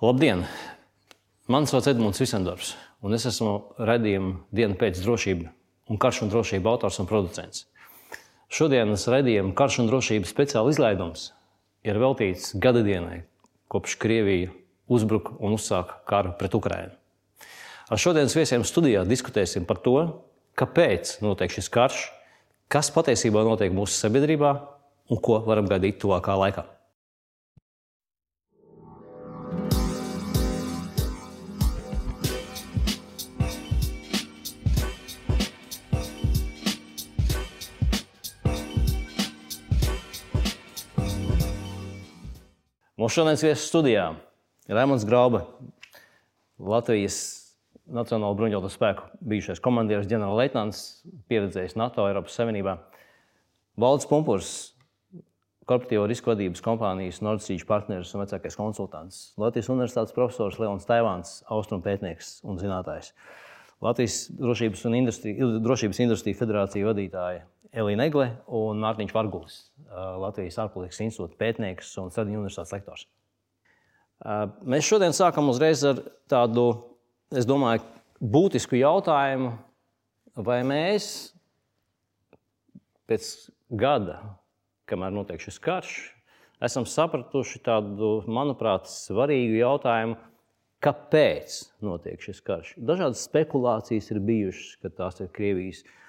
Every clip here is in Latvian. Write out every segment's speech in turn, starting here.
Labdien! Mani sauc Edmunds Visendorfs, un es esmu redzējuma diena pēc drošība un karš un drošība autors un producents. Šodienas redzējuma karš un drošības speciāla izlaidums ir veltīts gada dienai, kopš Krievija uzbruka un uzsāka karu pret Ukrajinu. Ar šodienas viesiem studijā diskutēsim par to, kāpēc notiek šis karš, kas patiesībā notiek mūsu sabiedrībā un ko varam gaidīt tuvākā laikā. Mūsu šodienas viesis studijā ir Raimons Grauba, Latvijas Nacionālo bruņoto spēku bijušais komandieris, ģenerālleitnants, pieredzējis NATO, Eiropas Savienībā. Valdis Punkurs, korporatīvo risku vadības kompānijas Nordstream partneris un vecākais konsultants. Latvijas Universitātes profesors Leons Taivāns, austrumu pētnieks un zinātājs. Latvijas drošības, industrija, drošības industrija federācija vadītāja Elīna Egle un Mārtiņš Vargulis, Latvijas ārpolitikas institūta pētnieks un Stradiņu universitātes lektors. Mēs šodien sākam uzreiz ar tādu, es domāju, būtisku jautājumu, vai mēs pēc gada, kamēr notiek šis karš, esam sapratuši tādu, manuprāt, svarīgu jautājumu, kāpēc notiek šis karš. Dažādas spekulācijas ir bijušas, ka tās ir Krievijas Mm,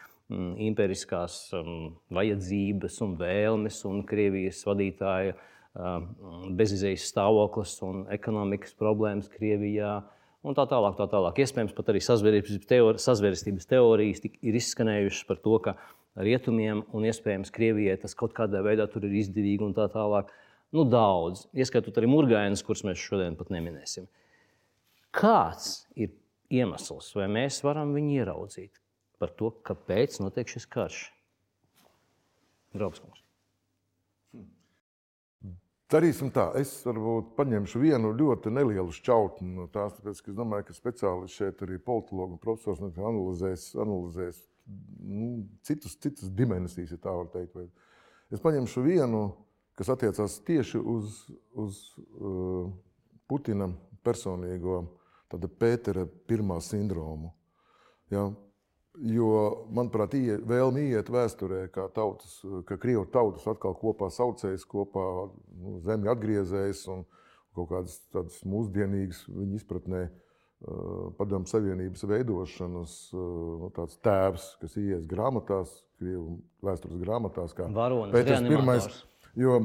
imperiskās um, vajadzības un vēlmes un Krievijas vadītāja um, bezizējas stāvoklis un ekonomikas problēmas Krievijā. Un tā tālāk, tā tālāk. Iespējams, pat arī sazvērstības teorijas ir izskanējušas par to, ka rietumiem un iespējams Krievijai tas kaut kādā veidā ir izdevīgi un tā tālāk. Nu, daudz, ieskaitot arī murgainas, kurus mēs šodien pat neminēsim. Kāds ir iemesls, vai mēs varam viņu ieraudzīt? Par to, kāpēc notiek šis karš. Graudskungs. Darīsim tā. Es varbūt paņemšu vienu ļoti nelielu šķautni no tās, tāpēc, ka es domāju, ka speciālisti šeit arī politologi un profesors analizēs, analizēs nu, citus, citus dimensijas, ja tā var teikt. Es paņemšu vienu, kas attiecās tieši uz, uz uh, Putina personīgo Pētera pirmā sindromu. Ja, Jo, manuprāt, vēlme iet vēsturē, kā tautas, ka krievu tautas atkal kopā saucējas, kopā nu, zemi atgriezējas un kaut kādas tādas mūsdienīgas viņa izpratnē padomu savienības veidošanas nu, tāds tēvs, kas ies grāmatās, krievu vēstures grāmatās, kā Pēters pirmais. Jo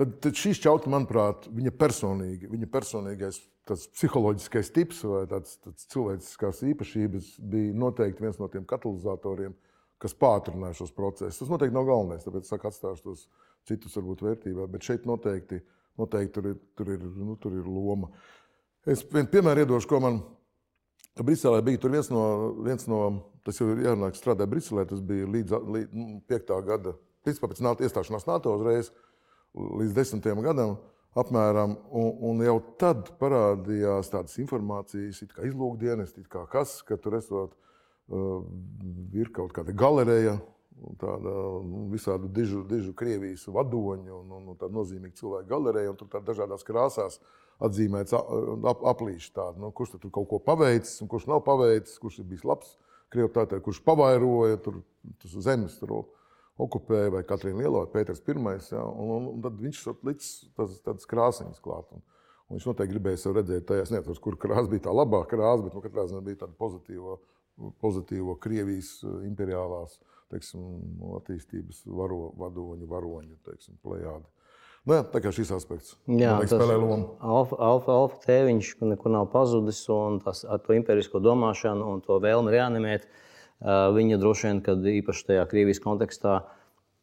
tad, tad šī šķauta, manuprāt, viņa personīgi, viņa personīgais psiholoģiskais tips vai tāds, tāds cilvēciskās īpašības bija noteikti viens no tiem katalizatoriem, kas pātrināja šos procesus. Tas noteikti nav galvenais, tāpēc es atstāšu tos citus, varbūt, vērtībā, bet šeit noteikti, noteikti tur, ir, tur, ir, nu, tur ir loma. Es vienu piemēru iedošu, ko man Briselē bija. Tur viens no, viens no tas jau ir jārunā, strādāja Briselē, tas bija līdz, līdz 5. Nu, gada, principā pēc iestāšanās NATO uzreiz līdz 10. gadam apmēram, un, un jau tad parādījās tādas informācijas, kā izlūkdienas, kā kas, ka tur esot, uh, ir kaut kāda galereja, tāda nu, visādu dižu, dižu Krievijas vadoņu un, un, un tāda nozīmīga cilvēka galereja, un tur tādā dažādās krāsās atzīmēts ap, aplīši tādu, nu, kurš tur kaut ko paveicis un kurš nav paveicis, kurš ir bijis labs Krievu tātad, kurš pavairoja tur zemes. Tur, okupēja, vai Katrīna Lielo, vai Pēters I. Ja, un, un, un tad viņš licis tādas krāsainas klāt. Un, un viņš noteikti gribēja sev redzēt tajās, nezinu, kur krāsa bija tā labā krāsa, bet nu, katrā ziņā bija tāda pozitīva, pozitīva Krievijas eh, imperiālās teiksim, attīstības varo, vadoņu, varoņu teiksim, plējādi. Nu, jā, tā kā šis aspekts jā, spēlē lomu. Alfa, alfa, alfa tēviņš nekur nav pazudis, un tas, ar to imperisko domāšanu un to vēlmi reanimēt uh, viņa droši vien, kad īpaši tajā Krievijas kontekstā,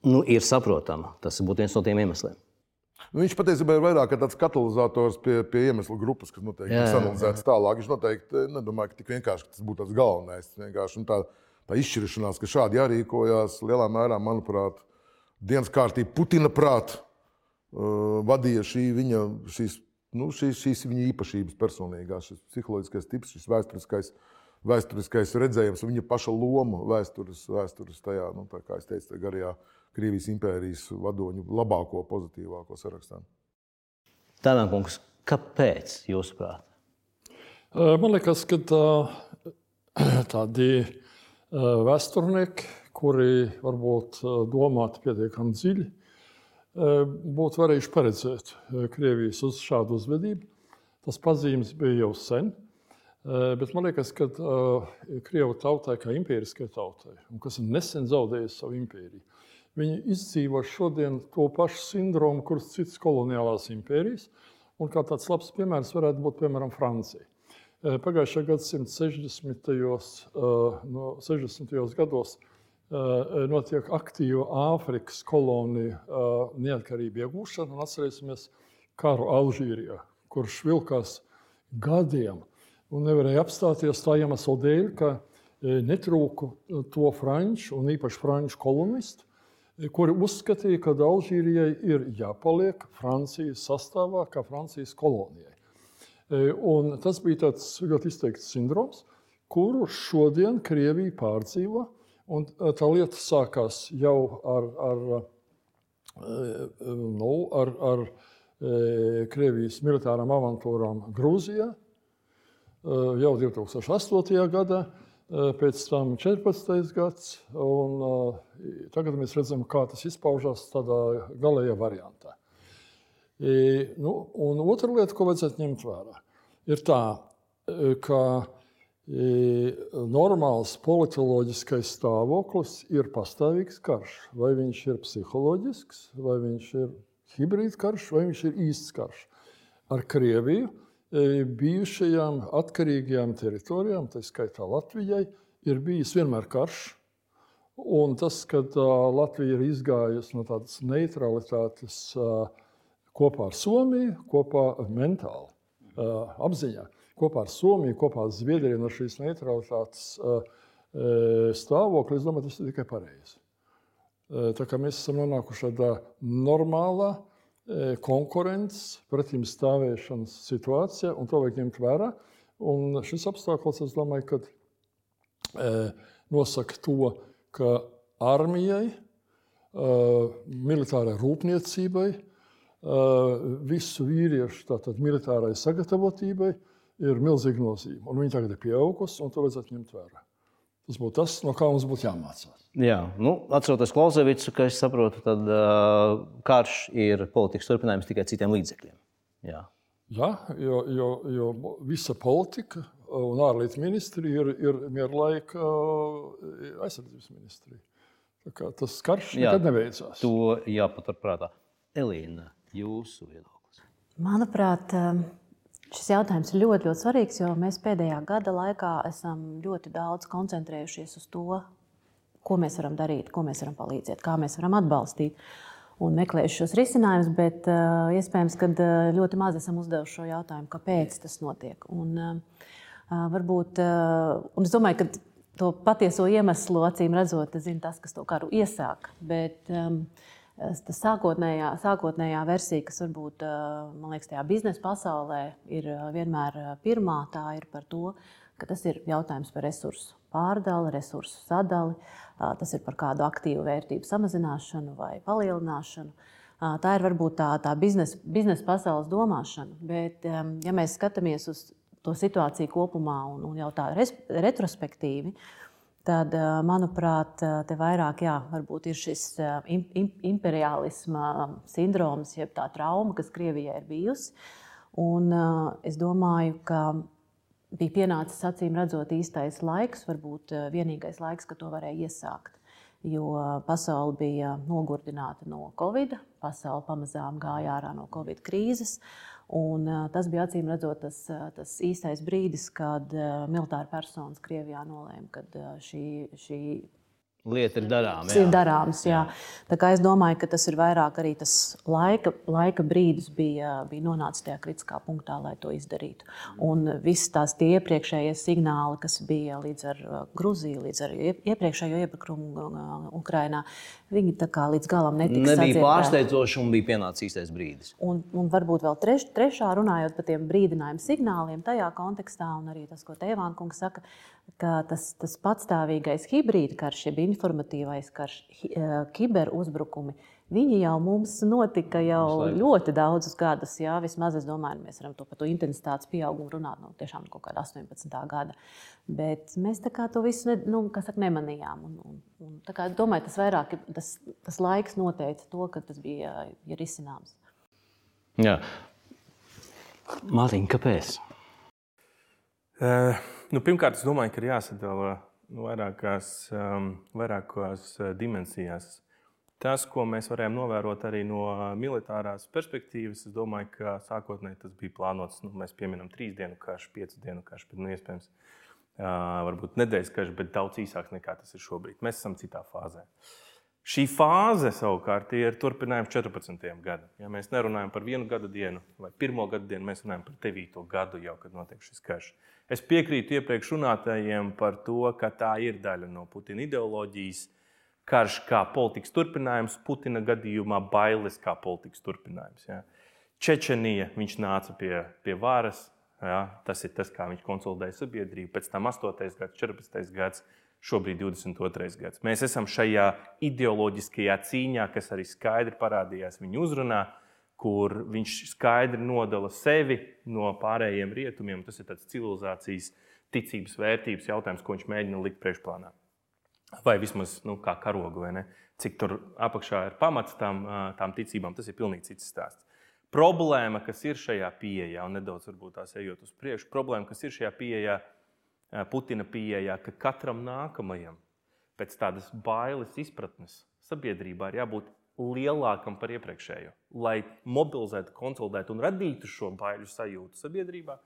nu, ir saprotama. Tas būtu viens no tiem iemesliem. Nu, viņš patiesībā ir vairāk tāds katalizators pie, pie iemeslu grupas, kas noteikti ir analizēts tālāk. Viņš noteikti nedomāja, ka tik vienkārši ka tas būtu tas galvenais. Vienkārši tā, tā izšķiršanās, ka šādi jārīkojas, lielā mērā, manuprāt, dienas kārtība Putina prātā uh, vadīja šī viņa, šīs, nu, šīs, šīs viņa īpašības personīgās, šis psiholoģiskais tips, šis vēsturiskais uh, vēsturiskais redzējums, viņa paša loma vēstures, vēstures tajā, nu, tā kā es teicu, garajā Krievijas impērijas vadoņu labāko, pozitīvāko sarakstā. Tādā kungs, Kāpēc, jūsuprāt? Man liekas, ka tā, tādi vēsturnieki, kuri varbūt domāti pietiekami dziļi, būtu varējuši paredzēt Krievijas uz šādu uzvedību. Tas pazīmes bija jau sen. Bet man liekas, ka Krievija tautai, kā impēriskai tautai, un kas nesen zaudējusi savu impēriju, viņi izdzīvo šodien to pašu sindromu, kuras citas koloniālās impērijas. Un kā tāds labs piemērs varētu būt piemēram Francija. Pagājušā gadsimta 60. No 60. gados notiek aktīva Āfrikas kolonija neatkarību iegūšana. Atcerēsimies karu Alžīrijā, kurš vilkās gadiem un nevarēja apstāties tā iemesla dēļ, ka netrūka to franču un īpaši franču kolonistu, kuri uzskatīja, ka Alžīrijai ir jāpaliek Francijas sastāvā, kā Francijas kolonijai. Un tas bija tāds ļoti izteikts sindroms, kuru šodien Krievija pārdzīvo. Un tā lieta sākās jau ar, ar, nu, ar, ar Krievijas militārām avantūrām Grūzijā jau 2008. gadā pēc tam 14. gads, un tagad mēs redzam, kā tas izpaužās tādā galējā variantā. Nu, un otra lieta, ko vajadzētu ņemt vērā, ir tā, ka normāls politoloģiskais stāvoklis ir pastāvīgs karš. Vai viņš ir psiholoģisks, vai viņš ir hibrīd karš, vai viņš ir īsts karš. Ar Krieviju bijušajām atkarīgajām teritorijām, tā skaitā Latvijai, ir bijis vienmēr karš. Un tas, ka Latvija ir izgājusi no tādas neutralitātes kopā ar Somiju, kopā mentāli, apziņā, kopā ar Somiju, kopā ar Zviedriju no šīs neutralitātes stāvokļa, es domāju, tas ir tikai pareizi. Tā kā mēs esam nonākuši tādā normālā, konkurences, pretim stāvēšanas situācija, un to vajag ņemt vērā. Un šis apstākļus, es domāju, ka e, nosaka to, ka armijai, e, militārai rūpniecībai, e, visu vīriešu tātad, militārai sagatavotībai ir milzīga nozīme. Un viņi tagad ir pieaugusi, un to vajadzētu ņemt vērā. Tas būtu tas, no kā mums būtu jāmācās. Jā, nu, atceroties Klausevicu, ka es saprotu, tad uh, karš ir politikas turpinājums tikai citiem līdzekļiem. Jā, Jā jo, jo, jo visa politika un ārlietu ministrija ir, ir mierlaika aizsardzības ministrija. Tas karš Jā, nekad nebeidzās. To jāpaturprātā. Elīna, jūsu viedoklis? Manuprāt, Šis jautājums ir ļoti, ļoti svarīgs, jo mēs pēdējā gada laikā esam ļoti daudz koncentrējušies uz to, ko mēs varam darīt, ko mēs varam palīdzēt, kā mēs varam atbalstīt un meklējuši šos risinājumus, bet uh, iespējams, ka uh, ļoti maz esam uzdevuši šo jautājumu, kāpēc tas notiek. Un, uh, varbūt, uh, un es domāju, ka to patieso iemeslu acīm redzot, zina tas, kas to karu iesāk. Bet, um, tas sākotnējā, sākotnējā versija, kas varbūt liekas, tajā biznesa pasaulē ir vienmēr pirmā, tā ir par to, ka tas ir jautājums par resursu pārdali, resursu sadali, tas ir par kādu aktīvu vērtību samazināšanu vai palielināšanu. Tā ir varbūt tā, tā biznesa, biznesa pasaules domāšana. Bet, ja mēs skatāmies uz to situāciju kopumā un, un jau tā retrospektīvi, tad, manuprāt, te vairāk jā, ir šis imperialisma sindroms, jeb tā trauma, kas Krievijai ir bijusi. Un es domāju, ka bija pienācis acīm redzot īstais laiks, varbūt vienīgais laiks, kad to varēja iesākt. Jo pasaule bija nogurdināta no Covid, pasaule pamazām gāja ārā no Covid krīzes. Un, tas bija acīm redzot tas, tas īstais brīdis, kad militāra personas Krievijā nolēma, ka šī, šī lieta ir darāma. Ir darāms, jā. Jā. Es domāju, ka tas ir vairāk arī tas laika, laika brīdis, bija, bija nonācis tajā kritiskā punktā, lai to izdarītu. Un visas tās iepriekšējie signāli, kas bija līdz ar Grūziju, līdz ar iepriekšējo iebrukumu Ukrajinā, viņi līdz galam netika Nebija sadzirdēti. pārsteidzoši un bija pienācis īstais brīdis. Un, un varbūt vēl treš, trešā runājot par tiem brīdinājumu signāliem tajā kontekstā, un arī tas, ko Tēvāna kungs saka, ka tas, tas patstāvīgais hibrīda karš, jeb informatīvais karš, kiberuzbrukumi, Viņi jau mums notika jau laiku. ļoti daudzus gadus. Jā, vismaz es domāju, mēs varam to par to intensitātes pieaugumu runāt no tiešām kaut kāda 18. gada. Bet mēs tā kā to visu ne, nu, kā saka, nemanījām. Un, un, un, tā kā, domāju, tas vairāk ir- tas, tas laiks noteica to, ka tas bija ja risināms. Jā. Mārtiņ, kāpēc? Uh, nu, pirmkārt, es domāju, ka ir jāsadala nu, vairākās, um, vairākās uh, dimensijās. Tas, ko mēs varējām novērot arī no militārās perspektīvas, es domāju, ka sākotnēji tas bija plānots. Nu, mēs pieminam trīs dienu karš, piecu dienu karš, bet nu, iespējams, varbūt nedēļas karš, bet daudz īsāks nekā tas ir šobrīd. Mēs esam citā fāzē. Šī fāze savukārt ir turpinājums 14. gadam. Ja mēs nerunājam par vienu gada dienu vai pirmo gada dienu, mēs runājam par 9. gadu, jau, kad notiek šis karš. Es piekrītu iepriekš runātājiem par to, ka tā ir daļa no Putina ideoloģijas. Karš kā politikas turpinājums, Putina gadījumā bailes kā politikas turpinājums. Ja. Čečenija, viņš nāca pie, pie varas, ja, tas ir tas, kā viņš konsolidēja sabiedrību. Pēc tam 8. gads, 14. gads, šobrīd 22. gads. Mēs esam šajā ideoloģiskajā cīņā, kas arī skaidri parādījās viņa uzrunā, kur viņš skaidri nodala sevi no pārējiem rietumiem. Tas ir tāds civilizācijas ticības vērtības jautājums, ko viņš mēģina likt priekšplānā. Vai vismaz nu, kā karogu, vai ne? Cik tur apakšā ir pamats tam, tām ticībām, tas ir pilnīgi cits stāsts. Problēma, kas ir šajā pieejā, un nedaudz varbūt tās ejot uz priekšu, problēma, kas ir šajā pieejā, Putina pieejā, ka katram nākamajam pēc tādas bailes izpratnes sabiedrībā ir jābūt lielākam par iepriekšējo. Lai mobilizētu, konsolidētu un radītu šo baiļu sajūtu sabiedrībā,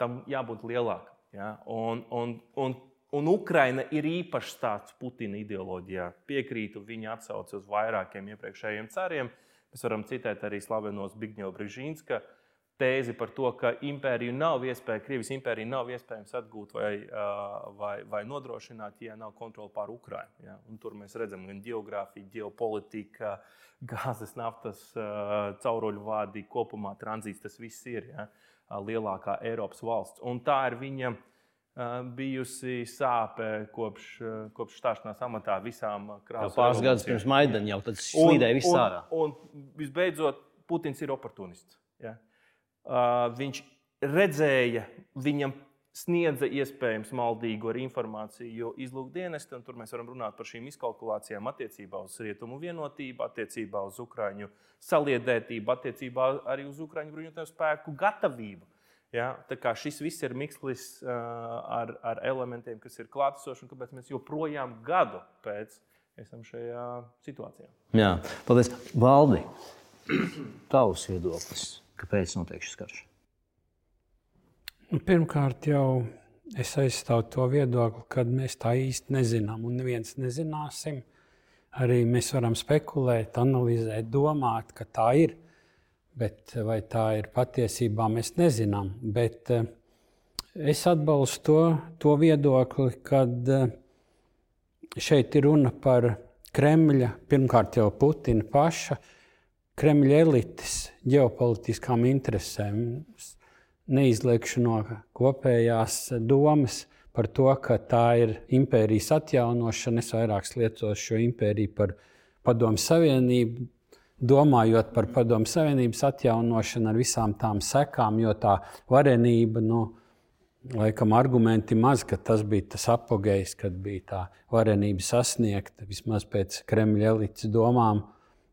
tam jābūt lielākam. Ja? Un, un, un, un Ukraina ir īpašs stāsts Putina ideoloģijā. Piekrītu viņa atsauci uz vairākiem iepriekšējiem cariem. Mēs varam citēt arī slavenos Bigņeva Brīsīnska tēzi par to, ka impēriju nav iespējams, Krievijas impēriju nav iespējams atgūt vai, vai, vai nodrošināt, ja nav kontrole pār Ukrajinu. Ja? Un Tur mēs redzam gan geogrāfiju, ģeopolitiku, gāzes, naftas, cauruļu vādi, kopumā tranzīts. Tas viss ir ja? lielākā Eiropas valsts. Un tā ir viņa bijusi sāpe kopš, ā, kopš stāšanās amatā visām krāsām. pāris gadus pirms Maidana jau tas slīdēja viss un, ārā. Un, un visbeidzot, Putins ir oportunists. Ja? Uh, viņš redzēja, viņam sniedza iespējams maldīgu ar informāciju, jo izlūkdienesti, un tur mēs varam runāt par šīm izkalkulācijām attiecībā uz rietumu vienotību, attiecībā uz Ukraiņu saliedētību, attiecībā arī uz Ukraiņu bruņotāju spēku gatavību. Ja? Tā kā šis viss ir mikslis uh, ar, ar elementiem, kas ir klātesoši, un kāpēc mēs joprojām gadu pēc esam šajā situācijā. Jā, paldies. Valdi, tavs viedoklis, kāpēc notiek šis karš? Nu, pirmkārt, jau es aizstāvu to viedokli, ka mēs tā īsti nezinām, un neviens nezināsim. Arī mēs varam spekulēt, analizēt, domāt, ka tā ir. Bet vai tā ir patiesībā, mēs nezinām. Bet eh, es atbalstu to, to viedokli, ka šeit ir runa par Kremļa, pirmkārt jau Putina paša, Kremļa elites ģeopolitiskām interesēm. Es Neizliekšu no kopējās domas par to, ka tā ir impērijas atjaunošana. Es vairāk lietos šo impēriju par Padomu Savienību, domājot par Padomu Savienības atjaunošanu ar visām tām sekām, jo tā varenība, nu, laikam, argumenti maz, ka tas bija tas apgājējs, kad bija tā varenība sasniegta, vismaz pēc Kremļa elites domām,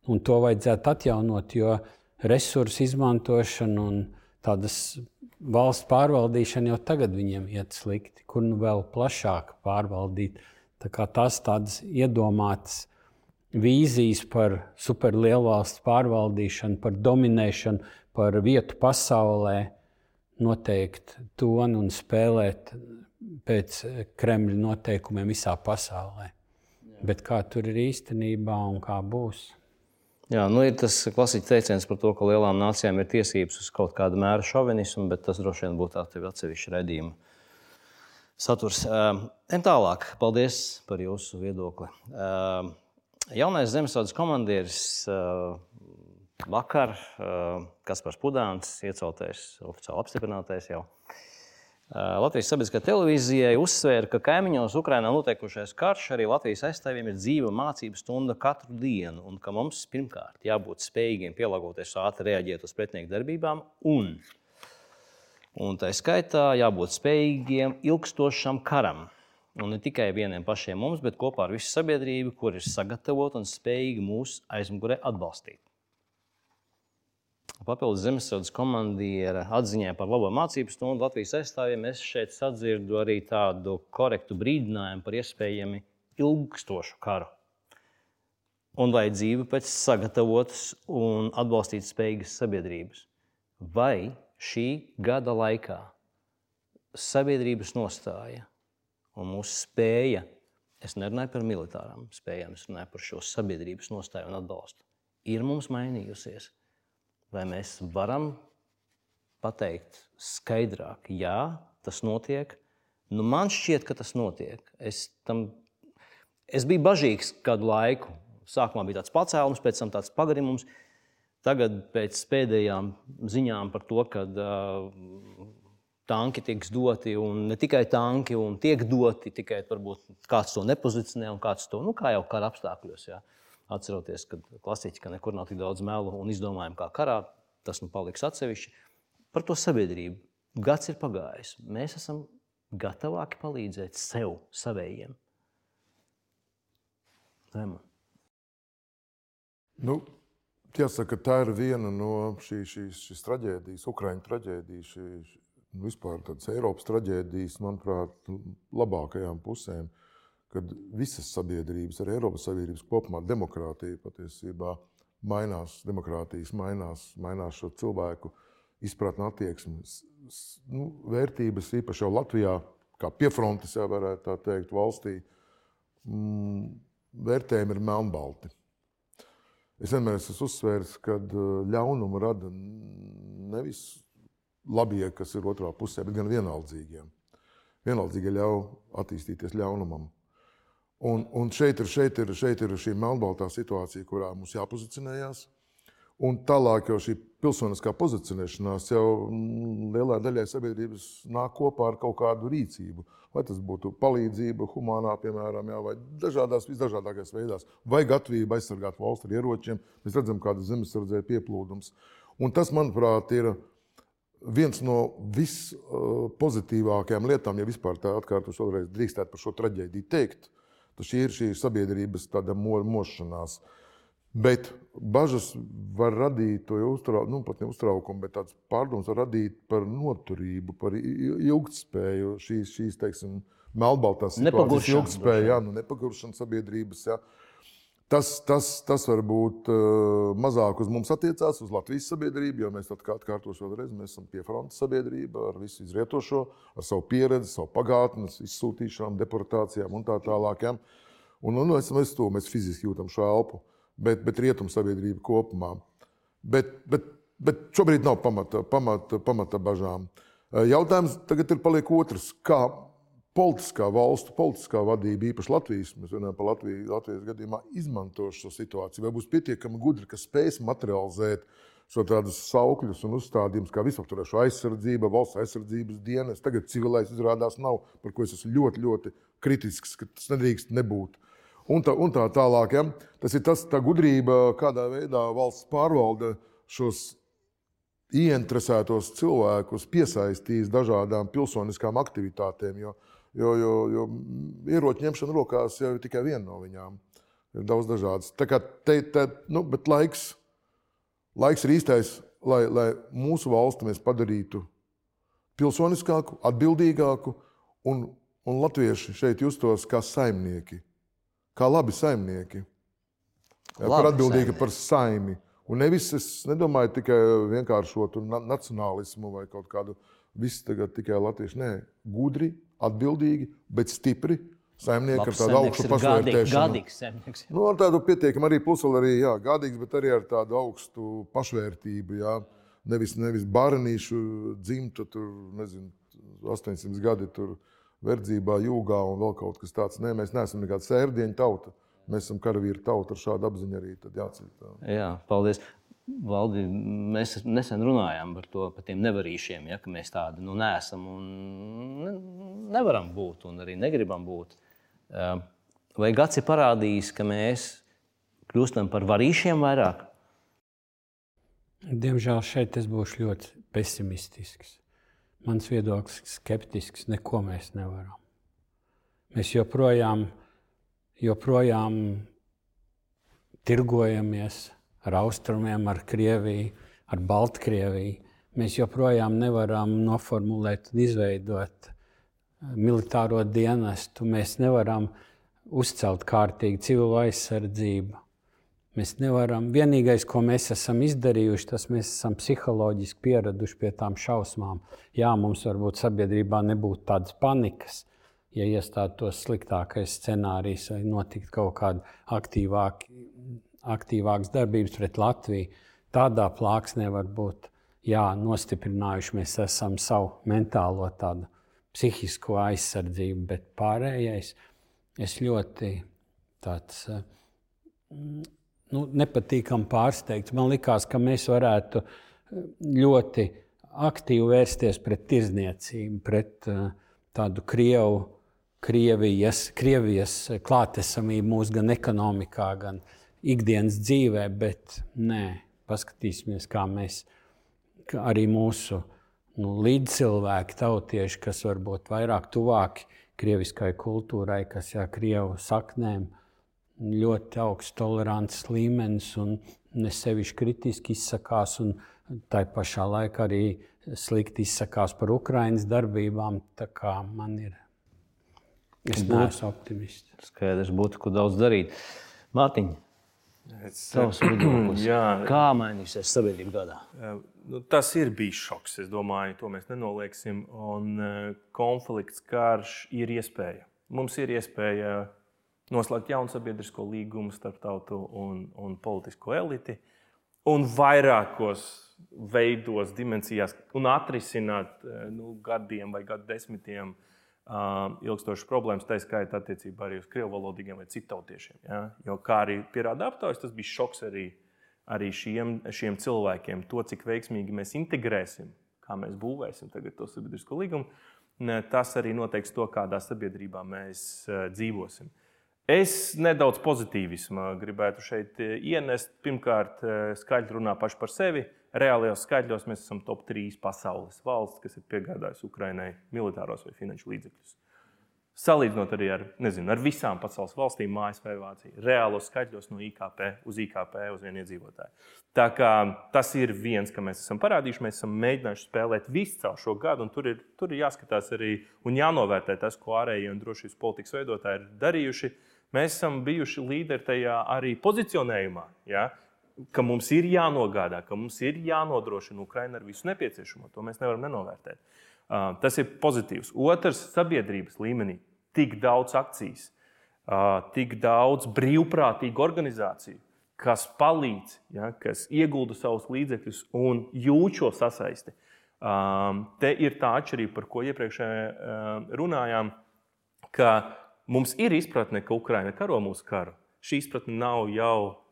un to vajadzētu atjaunot, jo resursu izmantošana un tādas valsts pārvaldīšana jau tagad viņiem iet slikti, kur nu vēl plašāk pārvaldīt. Tā kā tas tādas iedomātas vīzijas par superlielvalsts pārvaldīšanu, par dominēšanu, par vietu pasaulē, noteikt tonu un spēlēt pēc Kremļa noteikumiem visā pasaulē. Bet kā tur ir īstenībā un kā būs? Jā, nu ir tas klasiskais teiciens par to, ka lielām nācijām ir tiesības uz kaut kādu mēru šovinismu, bet tas droši vien būtu atsevišķa redzējuma saturs. Ejam tālāk. Paldies par jūsu viedokli. Jaunais Zemesvaldes komandieris vakar, Kaspars Pudāns, ieceltais, oficiāli apstiprinātais jau. Latvijas sabiedriskā televīzijai uzsvēra, ka kaimiņos Ukrainā notiekušais karš arī Latvijas aizstāvjiem ir dzīva mācību stunda katru dienu, un ka mums pirmkārt jābūt spējīgiem pielāgoties, ātri reaģēt uz pretinieku darbībām, un, un tā skaitā jābūt spējīgiem ilgstošam karam. Un ne tikai vieniem pašiem mums, bet kopā ar visu sabiedrību, kur ir sagatavota un spējīga mūsu aizmugurē atbalstīt. Papildus zemesardzes komandiera atziņā par labo mācību stundu Latvijas aizstāvjiem es šeit sadzirdu arī tādu korektu brīdinājumu par iespējami ilgstošu karu. Un vajadzību pēc sagatavotas un atbalstītas spējīgas sabiedrības. Vai šī gada laikā sabiedrības nostāja un mūsu spēja, es nerunāju par militārām spējām, es runāju par šo sabiedrības nostāju un atbalstu, ir mums mainījusies? vai mēs varam pateikt skaidrāk, jā, tas notiek. Nu, man šķiet, ka tas notiek. Es, tam, es biju bažīgs kādu laiku. Sākumā bija tāds pacēlums, pēc tam tāds pagarinājums. Tagad, pēc pēdējām ziņām par to, ka uh, tanki tiks doti, un ne tikai tanki, un tiek doti, tikai varbūt kāds to nepozicionē, un kāds to, nu, kā jau kara apstākļos. Jā. Atceroties, ka klasiski, nekur nav tik daudz melu un izdomājumu kā karā, tas nu paliks atsevišķi. Par to sabiedrību. Gads ir pagājis. Mēs esam gatavāki palīdzēt sev, savējiem. Zema. Nu, jāsaka, tā ir viena no šī, šīs, šīs traģēdijas, Ukraiņu traģēdijas, šī, vispār tādas Eiropas traģēdijas, manuprāt, labākajām pusēm. Kad visas sabiedrības, arī Eiropas Savienības kopumā, demokrātija patiesībā mainās, demokrātijas mainās, mainās šo cilvēku izpratni, attieksmi, nu, vērtības, īpaši jau Latvijā, kā piefrontes, jau varētu tā teikt, valstī, mm, vērtējumi ir melnbalti. Es vienmēr esmu uzsvērs, ka uh, ļaunumu rada nevis labie, kas ir otrā pusē, bet gan vienaldzīgie. Vienaldzīgi ļauj attīstīties ļaunumam. Un, un šeit, ir, šeit, ir, šeit ir šī melnbaltā situācija, kurā mums jāpozicionējas. Un tālāk jau šī pilsoniskā pozicionēšanās jau mm, lielai daļai sabiedrības nāk kopā ar kaut kādu rīcību. Vai tas būtu palīdzība, humanā, piemēram, jā, vai dažādās, visdažādākajās veidās, vai gatavība aizsargāt valsts ar ieročiem. Mēs redzam, kāda zemesardzē pieplūdums. Un tas, manuprāt, ir viens no vispozitīvākajām lietām, ja vispār tā atkārtošu vēlreiz drīkstētu par šo traģēdiju teikt Šī ir šī sabiedrības mo, mošanās. Bet bažas var radīt to uztraukumu, nu, pat ne uztraukumu, bet tādas pārdomas var radīt par noturību, par ilgspēju šīs, šīs teiksim, melnbaltās situācijas ilgspēju, jā, nu, nepaguršana sabiedrības. Jā. Tas, tas, tas varbūt uh, mazāk uz mums attiecās, uz Latvijas sabiedrību, jo mēs atkārtosim vēlreiz, mēs esam pie frontes sabiedrība ar visu izrietošo, ar savu pieredzi, savu pagātni, izsūtīšanām, deportācijām un tā tālāk. Un, un mēs, mēs to mēs fiziski jūtam šo elpu, bet, bet rietumu sabiedrība kopumā. Bet, bet, bet šobrīd nav pamata, pamata, pamata bažām. Jautājums tagad ir paliek otrs. Kā politiskā valstu, politiskā vadība, īpaši Latvijas, mēs runājam par Latviju, Latvijas gadījumā, izmanto šo situāciju, vai būs pietiekami gudri, ka spēs materializēt šo tādus saukļus un uzstādījumus, kā visaptvaroša aizsardzība, valsts aizsardzības dienas. Tagad civilais izrādās nav, par ko es esmu ļoti, ļoti kritisks, ka tas nedrīkst nebūt. Un tā, un tā tālāk. Ja? Tas ir tas, tā gudrība, kādā veidā valsts pārvalde šos ieinteresētos cilvēkus piesaistīs dažādām pilsoniskām aktivitātēm. Jo Jo, jo, jo ieroču ņemšana rokās jau ir tikai viena no viņām. Ir daudz dažādas. Tā kā te, te nu, bet laiks, laiks ir īstais, lai, lai mūsu valsti mēs padarītu pilsoniskāku, atbildīgāku, un, un latvieši šeit justos kā saimnieki, kā labi saimnieki. Jā, par atbildīgi saimnieki. par saimi. Un nevis es nedomāju tikai vienkāršotu nacionālismu vai kaut kādu visu tagad tikai latviešu. Nē, gudri, atbildīgi, bet stipri. Saimnieki ar tādu augstu pašvērtēšanu. Gādīgs saimnieks. Nu, ar tādu pietiekami arī puseli arī, jā, gādīgs, bet arī ar tādu augstu pašvērtību. Jā. Nevis, nevis baranīšu dzimta, tur, nezinu, 800 gadi tur verdzībā, jūgā un vēl kaut kas tāds. Nē, mēs neesam nekāda sērdieņa tauta. Mēs esam karavīri tauta ar šādu apziņu arī. Jā, paldies. Valdi, mēs nesen runājām par to, par tiem nevarīšiem, ja, ka mēs tādi nu, neesam un ne, nevaram būt un arī negribam būt. Vai gads ir parādījis, ka mēs kļūstam par varīšiem vairāk? Diemžēl šeit es būšu ļoti pesimistisks. Mans viedoklis ir skeptisks. Neko mēs nevaram. Mēs joprojām, joprojām tirgojamies ar austrumiem, ar Krieviju, ar Baltkrieviju. Mēs joprojām nevaram noformulēt un izveidot eh, militāro dienestu. Mēs nevaram uzcelt kārtīgi civilo aizsardzību. Mēs nevaram, vienīgais, ko mēs esam izdarījuši, tas mēs esam psiholoģiski pieraduši pie tām šausmām. Jā, mums varbūt sabiedrībā nebūtu tādas panikas, ja iestātos sliktākais scenārijs vai notiktu kaut kāda aktīvāka aktīvākas darbības pret Latviju. Tādā plāksnē var būt jā, nostiprinājuši mēs esam savu mentālo tādu psihisko aizsardzību, bet pārējais es ļoti tāds, nu, nepatīkam pārsteigts. Man liekas, ka mēs varētu ļoti aktīvi vērsties pret tirzniecību, pret uh, tādu Krievu, Krievijas, Krievijas klātesamību mūsu gan ekonomikā, gan ikdienas dzīvē, bet nē, paskatīsimies, kā mēs, kā arī mūsu nu, līdzcilvēki, tautieši, kas varbūt vairāk tuvāki krieviskai kultūrai, kas jau krievu saknēm, ļoti augsts tolerants līmenis un ne sevišķi kritiski izsakās. Un tā pašā laikā arī slikti izsakās par Ukraiņas darbībām. Tā kā man ir. Es neesmu optimists. Skaidrs, būtu ko daudz darīt. Mārtiņa, Es, Tavs viedoklis. jā, Kā mainīsies sabiedrība gadā? Eh, nu, tas ir bijis šoks. Es domāju, to mēs nenolieksim. Un uh, konflikts, karš ir iespēja. Mums ir iespēja noslēgt jaunu sabiedrisko līgumu starp tautu un, un politisko eliti. Un vairākos veidos, dimensijās, un atrisināt uh, nu, gadiem vai gadu desmitiem uh, ilgstošas problēmas, tā skaitā attiecībā arī uz krievu valodīgiem vai citautiešiem. Ja? Jo, kā arī pierāda aptaujas, tas bija šoks arī, arī šiem, šiem cilvēkiem. To, cik veiksmīgi mēs integrēsim, kā mēs būvēsim to sabiedrisko līgumu, tas arī noteiks to, kādā sabiedrībā mēs dzīvosim. Es nedaudz pozitīvismu gribētu šeit ienest. Pirmkārt, skaļi runā paši par sevi reālajos skaitļos mēs esam top 3 pasaules valsts, kas ir piegādājusi Ukraiņai militāros vai finanšu līdzekļus. Salīdzinot arī ar, nezinu, ar visām pasaules valstīm, ASV, Vāciju, reālos skaitļos no IKP uz IKP uz vienu iedzīvotāju. Tā kā tas ir viens, ka mēs esam parādījuši, mēs esam mēģinājuši spēlēt visu caur šo gadu, un tur ir, tur ir jāskatās arī un jānovērtē tas, ko ārējie un drošības politikas veidotāji ir darījuši. Mēs esam bijuši līderi tajā arī pozicionējumā. Ja? Ka mums ir jānogādā, ka mums ir jānodrošina Ukraina ar visu nepieciešamo. To mēs nevaram nenovērtēt. Tas ir pozitīvs. Otrs, sabiedrības līmenī tik daudz akcijas, tik daudz brīvprātīgu organizāciju, kas palīdz, ja, kas iegulda savus līdzekļus un jūt šo sasaisti. Te ir tā atšķirība, par ko iepriekš runājām, ka mums ir izpratne, ka Ukraina karo mūsu karu. Šī izpratne nav jau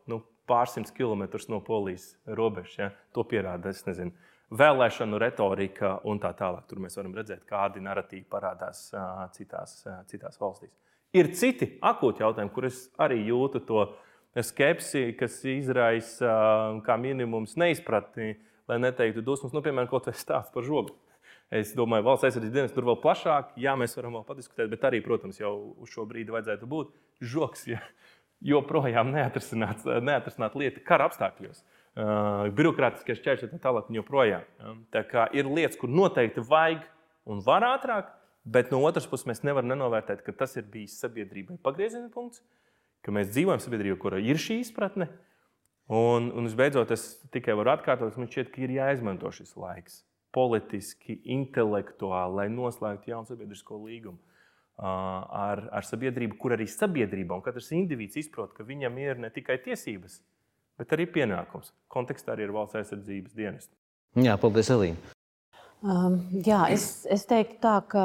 pārsimts kilometrus no polijas robežas. Ja? To pierāda nezinu, vēlēšanu retorika un tā tālāk. Tur mēs varam redzēt, kādi narratīvi parādās citās, citās valstīs. Ir citi akūti jautājumi, kurus arī jūtu to skepsi, kas izraisa kā minimums neizpratni, lai neteiktu dusmas, nu, piemēram, kaut vai stāsts par žogu. Es domāju, valsts aizsardzības dienas tur vēl plašāk, jā, mēs varam vēl padiskutēt, bet arī, protams, jau uz šo brīdi vajadzētu būt žoks. Ja joprojām neatrisināt, lieta kara apstākļos. Uh, birokrātiskie šķēršļi tā tālāk. Joprojām. Ja? Tā kā ir lietas, kur noteikti vajag un var ātrāk, bet no otras puses mēs nevaram nenovērtēt, ka tas ir bijis sabiedrībai pagrieziena punkts, ka mēs dzīvojam sabiedrībā, kurā ir šī izpratne. Un, un visbeidzot, es tikai varu atkārtot, man šķiet, ka ir jāizmanto šis laiks politiski, intelektuāli, lai noslēgtu jaunu sabiedrisko līgumu ar, ar sabiedrību, kur arī sabiedrība un katrs indivīds izprot, ka viņam ir ne tikai tiesības, bet arī pienākums. Kontekstā arī ir valsts aizsardzības dienas. Jā, paldies, Elīna. Um, jā, es, es teiktu tā, ka.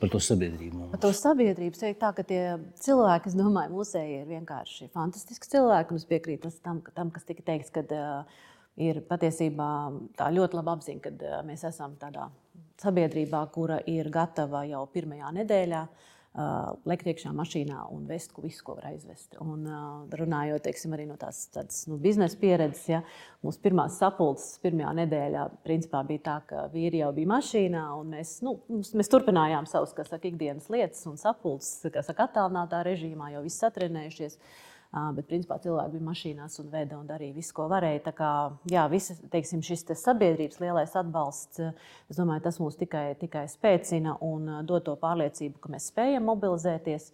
Par to sabiedrību. Par to sabiedrību. Es teiktu tā, ka tie cilvēki, es domāju, mūsēji ir vienkārši fantastiski cilvēki. Un es piekrītu tam, tam, kas tika teikts, ka uh, ir patiesībā tā ļoti labi apziņa, ka mēs esam tādā sabiedrībā, kura ir gatava jau pirmajā nedēļā lekt iekšā mašīnā un vest ko visu, ko var aizvest. Un, runājot teiksim, arī no tās tādas, nu, biznesa pieredzes, ja, mūsu pirmās sapulces pirmajā nedēļā principā, bija tā, ka vīri jau bija mašīnā un mēs, nu, mēs turpinājām savus saka, ikdienas lietas un sapulces, kas attālinātā režīmā, jau viss satrenējušies. Bet, principā, cilvēki bija mašīnās un veda un darīja visu, ko varēja. Tā kā jā, visa, teiksim, šis te sabiedrības lielais atbalsts, es domāju, tas mūs tikai, tikai spēcina un dod to pārliecību, ka mēs spējam mobilizēties.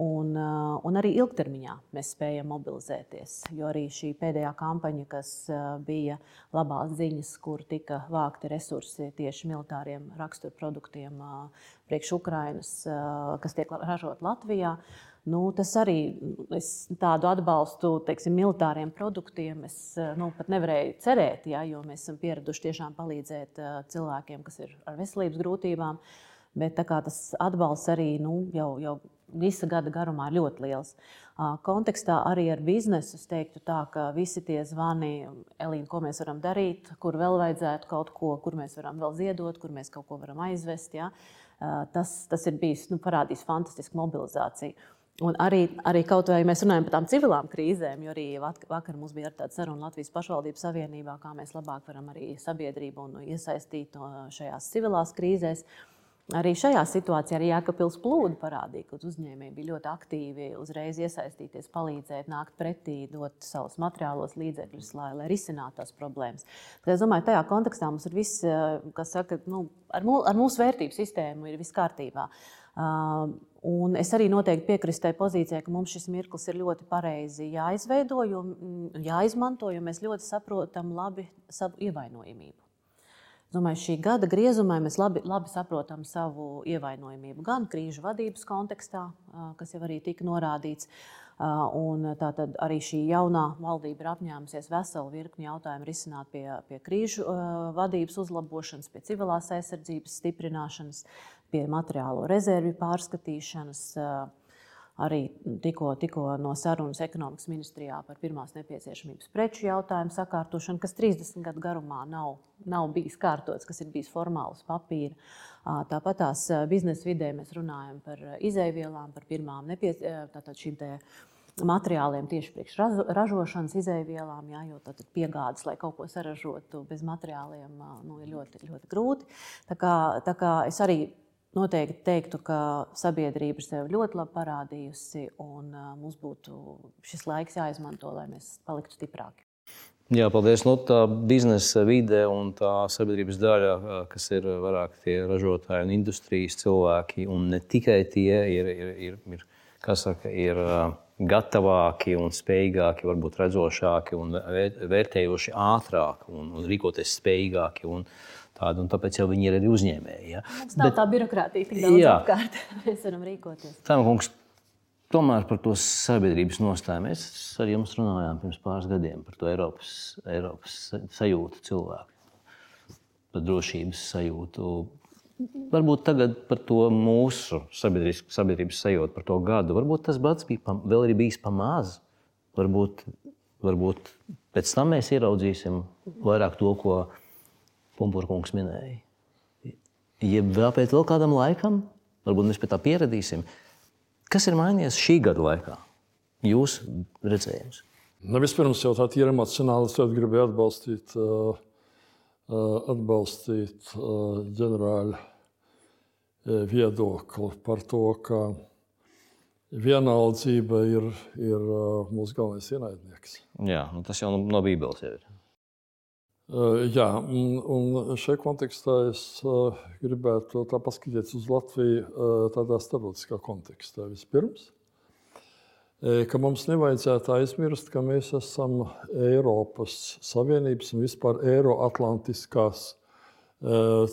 Un, un arī ilgtermiņā mēs spējam mobilizēties. Jo arī šī pēdējā kampaņa, kas bija labās ziņas, kur tika vākti resursi tieši militāriem raksturproduktiem priekš Ukrainas, kas tiek ražot Latvijā, uh, Nu, tas arī es tādu atbalstu teiksim, militāriem produktiem. Es nu, pat nevarēju cerēt, ja, jo mēs esam pieraduši tiešām palīdzēt cilvēkiem, kas ir ar veselības grūtībām. Bet tas atbalsts arī nu, jau, jau visa gada garumā ir ļoti liels. Kontekstā arī ar biznesu es teiktu, tā, ka visi tie zvani, Elīna, ko mēs varam darīt, kur vēl vajadzētu kaut ko, kur mēs varam vēl ziedot, kur mēs kaut ko varam aizvest. Ja? Tas, tas ir bijis nu, parādījis fantastisku mobilizāciju. Un arī, arī kaut vai mēs runājam par tām civilām krīzēm, jo arī vakar mums bija tāda saruna Latvijas pašvaldības savienībā, kā mēs labāk varam arī sabiedrību iesaistīt šajās civilās krīzēs. Arī šajā situācijā arī Jēkabils plūdu parādīja, ka uzņēmēji bija ļoti aktīvi, uzreiz iesaistīties, palīdzēt, nākt pretī, dot savus materiālos līdzekļus, lai, lai risinātu tās problēmas. Tad es domāju, tajā kontekstā mums ir viss, kas saka, nu, ar, mū, ar mūsu vērtību sistēmu ir viss kārtībā. Uh, Un es arī noteikti piekrītu tai pozīcijai, ka mums šis mirklis ir ļoti pareizi jāizveido, jo, mm, jāizmanto, jo mēs ļoti saprotam labi savu ievainojamību. Domāju, šī gada griezumā mēs labi, labi saprotam savu ievainojamību gan krīžu vadības kontekstā, kas jau arī tika norādīts. Un tātad arī šī jaunā valdība ir apņēmusies veselu virkni jautājumu risināt pie, pie krīžu vadības uzlabošanas, pie civilās aizsardzības stiprināšanas, pie materiālo rezervju pārskatīšanas. Arī tikko, tikko no sarunas ekonomikas ministrijā par pirmās nepieciešamības preču jautājumu sakārtošanu, kas 30 gadu garumā nav, nav bijis kārtots, kas ir bijis formāls papīra. Tāpat tās biznesa vidē mēs runājam par izēvielām, par pirmām nepieciešamībām materiāliem tieši priekš ražošanas izēvielām, jā, jo tad piegādes, lai kaut ko saražotu bez materiāliem, nu, ir ļoti, ļoti grūti. Tā kā, tā kā es arī noteikti teiktu, ka sabiedrība sev ļoti labi parādījusi, un mums būtu šis laiks jāizmanto, lai mēs paliktu stiprāki. Jā, paldies. Nu, tā biznesa vide un tā sabiedrības daļa, kas ir vairāk tie ražotāji un industrijas cilvēki, un ne tikai tie, ir, ir, ir, ir, saka, ir gatavāki un spējīgāki, varbūt redzošāki un vērtējoši ātrāk un, un rīkoties spējīgāki. Un, uh, tādu, un tāpēc jau viņi ir arī uzņēmēji. Ja. Mums nav Bet, tā birokrātija tik daudz jā, apkārt. Mēs varam rīkoties. Tā, kungs, tomēr par to sabiedrības nostāju mēs ar jums runājām pirms pāris gadiem par to Eiropas, Eiropas sajūtu cilvēku, par drošības sajūtu. Varbūt tagad par to mūsu sabiedrības, sabiedrības sajūtu, par to gadu. Varbūt tas pats bija pa, vēl arī bijis pamazs. Varbūt, varbūt pēc tam mēs ieraudzīsim vairāk to, ko mēs Pumpurkungs minēja. Ja vēl pēc vēl kādam laikam, varbūt mēs pie tā pieradīsim, kas ir mainījies šī gada laikā? Jūsu redzējums? Nu, vispirms jau tādu emocionāli es gribēju atbalstīt, atbalstīt ģenerāļa viedokli par to, ka vienaldzība ir, ir mūsu galvenais ienaidnieks. Jā, nu tas jau no, Bībeles ir. Jā, un šajā kontekstā es gribētu paskatīties uz Latviju tādā starptautiskā kontekstā. Vispirms, ka mums nevajadzētu aizmirst, ka mēs esam Eiropas Savienības un vispār Eiroatlantiskās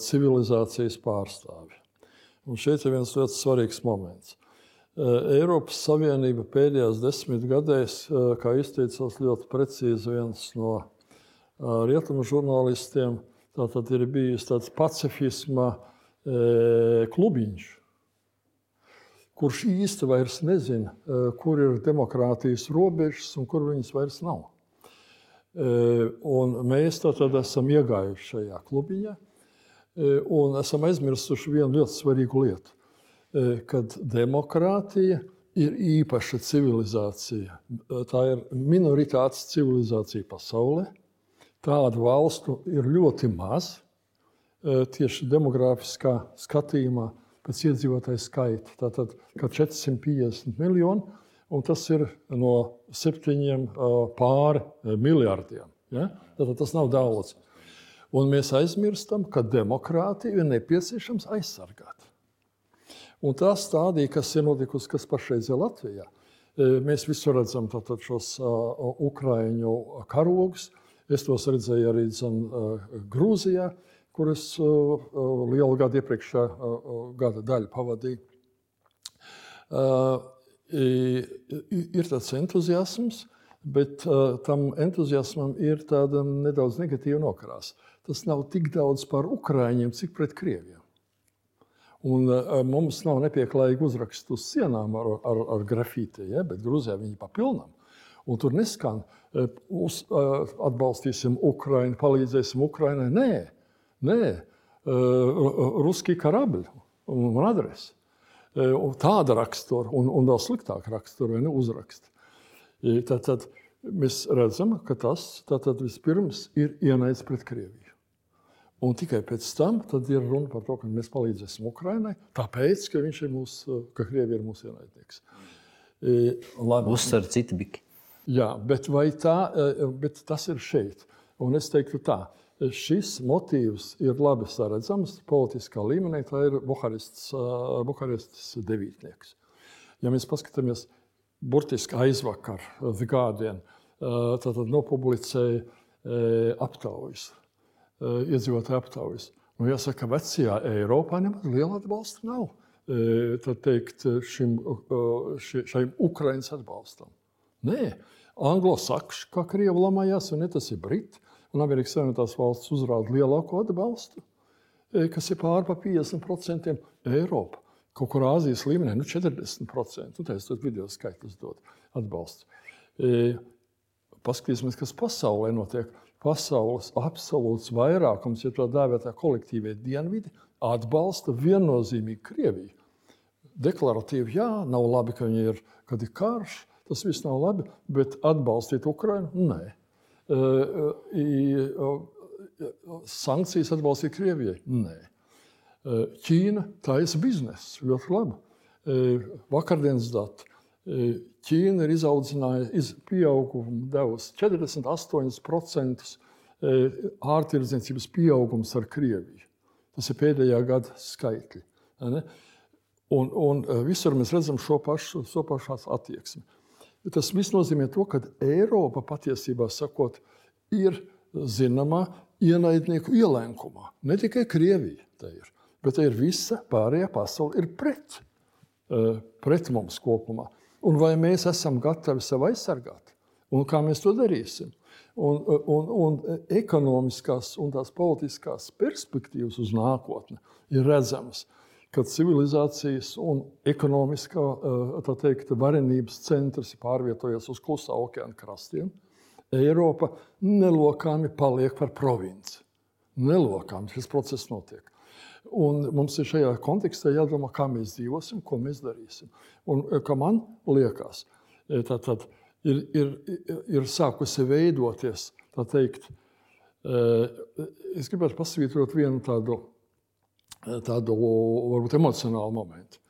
civilizācijas pārstāvi. Un šeit ir viens ļoti svarīgs moments. Eiropas Savienība pēdējās desmit gadēs, kā izteicās ļoti precīzi viens no rietumu žurnālistiem tātad ir bijis tāds pacifisma klubiņš, kurš īsti vairs nezina, kur ir demokrātijas robežas un kur viņas vairs nav. Un mēs tad esam iegājuši šajā klubiņā un esam aizmirsuši vienu ļoti svarīgu lietu, kad demokrātija ir īpaša civilizācija. Tā ir minoritātes civilizācija pasaulē. Tādu valstu ir ļoti maz tieši demogrāfiskā skatījumā pēc iedzīvotāju skaita. Tātad, kā 450 miljoni, un tas ir no septiņiem pāri miljardiem. Ja? Tātad tas nav daudz. Un mēs aizmirstam, ka demokrātiju ir nepieciešams aizsargāt. Un tā stādīja, kas ir notikusi, kas pašreiz ir Latvijā. Mēs visur redzam tātad, šos uh, ukraiņu karogus. Es tos redzēju arī zin, Grūzijā. Uh, uh, lielu gadu iepriekšējā uh, gada daļu pavadīju. Ir tāds entuziasms, bet tam entuziasmam ir tāda nedaudz negatīva nokrāsa. Tas nav tik daudz par ukrāņiem, cik pret krieviem. Un, mums nav nepieklājīgi uzraksti uz sienām ar, ar, ar grafīti, ja, bet Grūzijā viņi papilnām. Un tur neskan, uh, uz, uh, atbalstīsim Ukraiņu, palīdzēsim Ukraiņai. Nē, Nē, ruski karabļi un adrese. Tāda rakstura, un, un vēl sliktāka rakstura, vai ne uzraksta. Tad, tad mēs redzam, ka tas tātad, vispirms ir ienaids pret Krieviju. Un tikai pēc tam ir runa par to, ka mēs palīdzēsim Ukraiņai, tāpēc, ka, ir mūsu, ka Krievija ir mūsu ienaidnieks. Uzsver citi biki. Jā, bet, tā, bet tas ir šeit. Un es teiktu tā, šis motīvs ir labi saredzams politiskā līmenī. Tā ir Buharestas, Buharestas devītnieks. Ja mēs paskatāmies burtiski aizvakar, The Guardian, tad nopublicēja aptaujas, iedzīvotāju aptaujas. Nu, jāsaka, ka vecajā Eiropā nemaz liela atbalsta nav. Teikt, šim, šim Ukraiņas atbalstam. Nē, anglosakši, kā krievi lamājās, un ne tas ir briti un Amerikas Savienotās valsts uzrāda lielāko atbalstu, e, kas ir pār pa 50% Eiropa. Kaut kur Āzijas līmenī nu 40%. Nu, tā ir video skaitlis dot atbalstu. E, paskatīsimies, kas pasaulē notiek. Pasaules absolūts vairākums, ja tā dēvētā kolektīvie dienvidi, atbalsta viennozīmīgi Krieviju. Deklaratīvi, jā, nav labi, ka viņi ir, kad ir karš, tas viss nav labi, bet atbalstīt Ukrainu? Nē sankcijas atbalstīt Krievijai? Nē. Ķīna taisa biznesu ļoti labi. Vakardienas dati. Ķīna ir izaudzinājusi pieaugumu devusi 48% ārtirdzniecības pieaugums ar Krieviju. Tas ir pēdējā gada skaitļi. Un, un visur mēs redzam šo pašu, šo pašu attieksmi. Tas viss nozīmē to, ka Eiropa patiesībā sakot, ir zināmā ienaidnieku ielenkumā. Ne tikai Krievija tā ir, bet ir visa pārējā pasaule ir pret, eh, pret mums kopumā. Un vai mēs esam gatavi sevi aizsargāt? Un kā mēs to darīsim? Un, un, un ekonomiskās un tās politiskās perspektīvas uz nākotni ir redzamas kad civilizācijas un ekonomiskā eh, teikt, varenības centrs ir pārvietojies uz klusā okeāna krastiem, Eiropa nelokāmi paliek par provinci. Nelokāmi šis process notiek. Un mums ir šajā kontekstā jādomā, kā mēs dzīvosim, ko mēs darīsim. Un, eh, kā man liekas, eh, tad, tad ir, ir, ir sākusi veidoties, tā teikt, es gribētu pasvītrot vienu tādu tādu varbūt emocionālu momentu.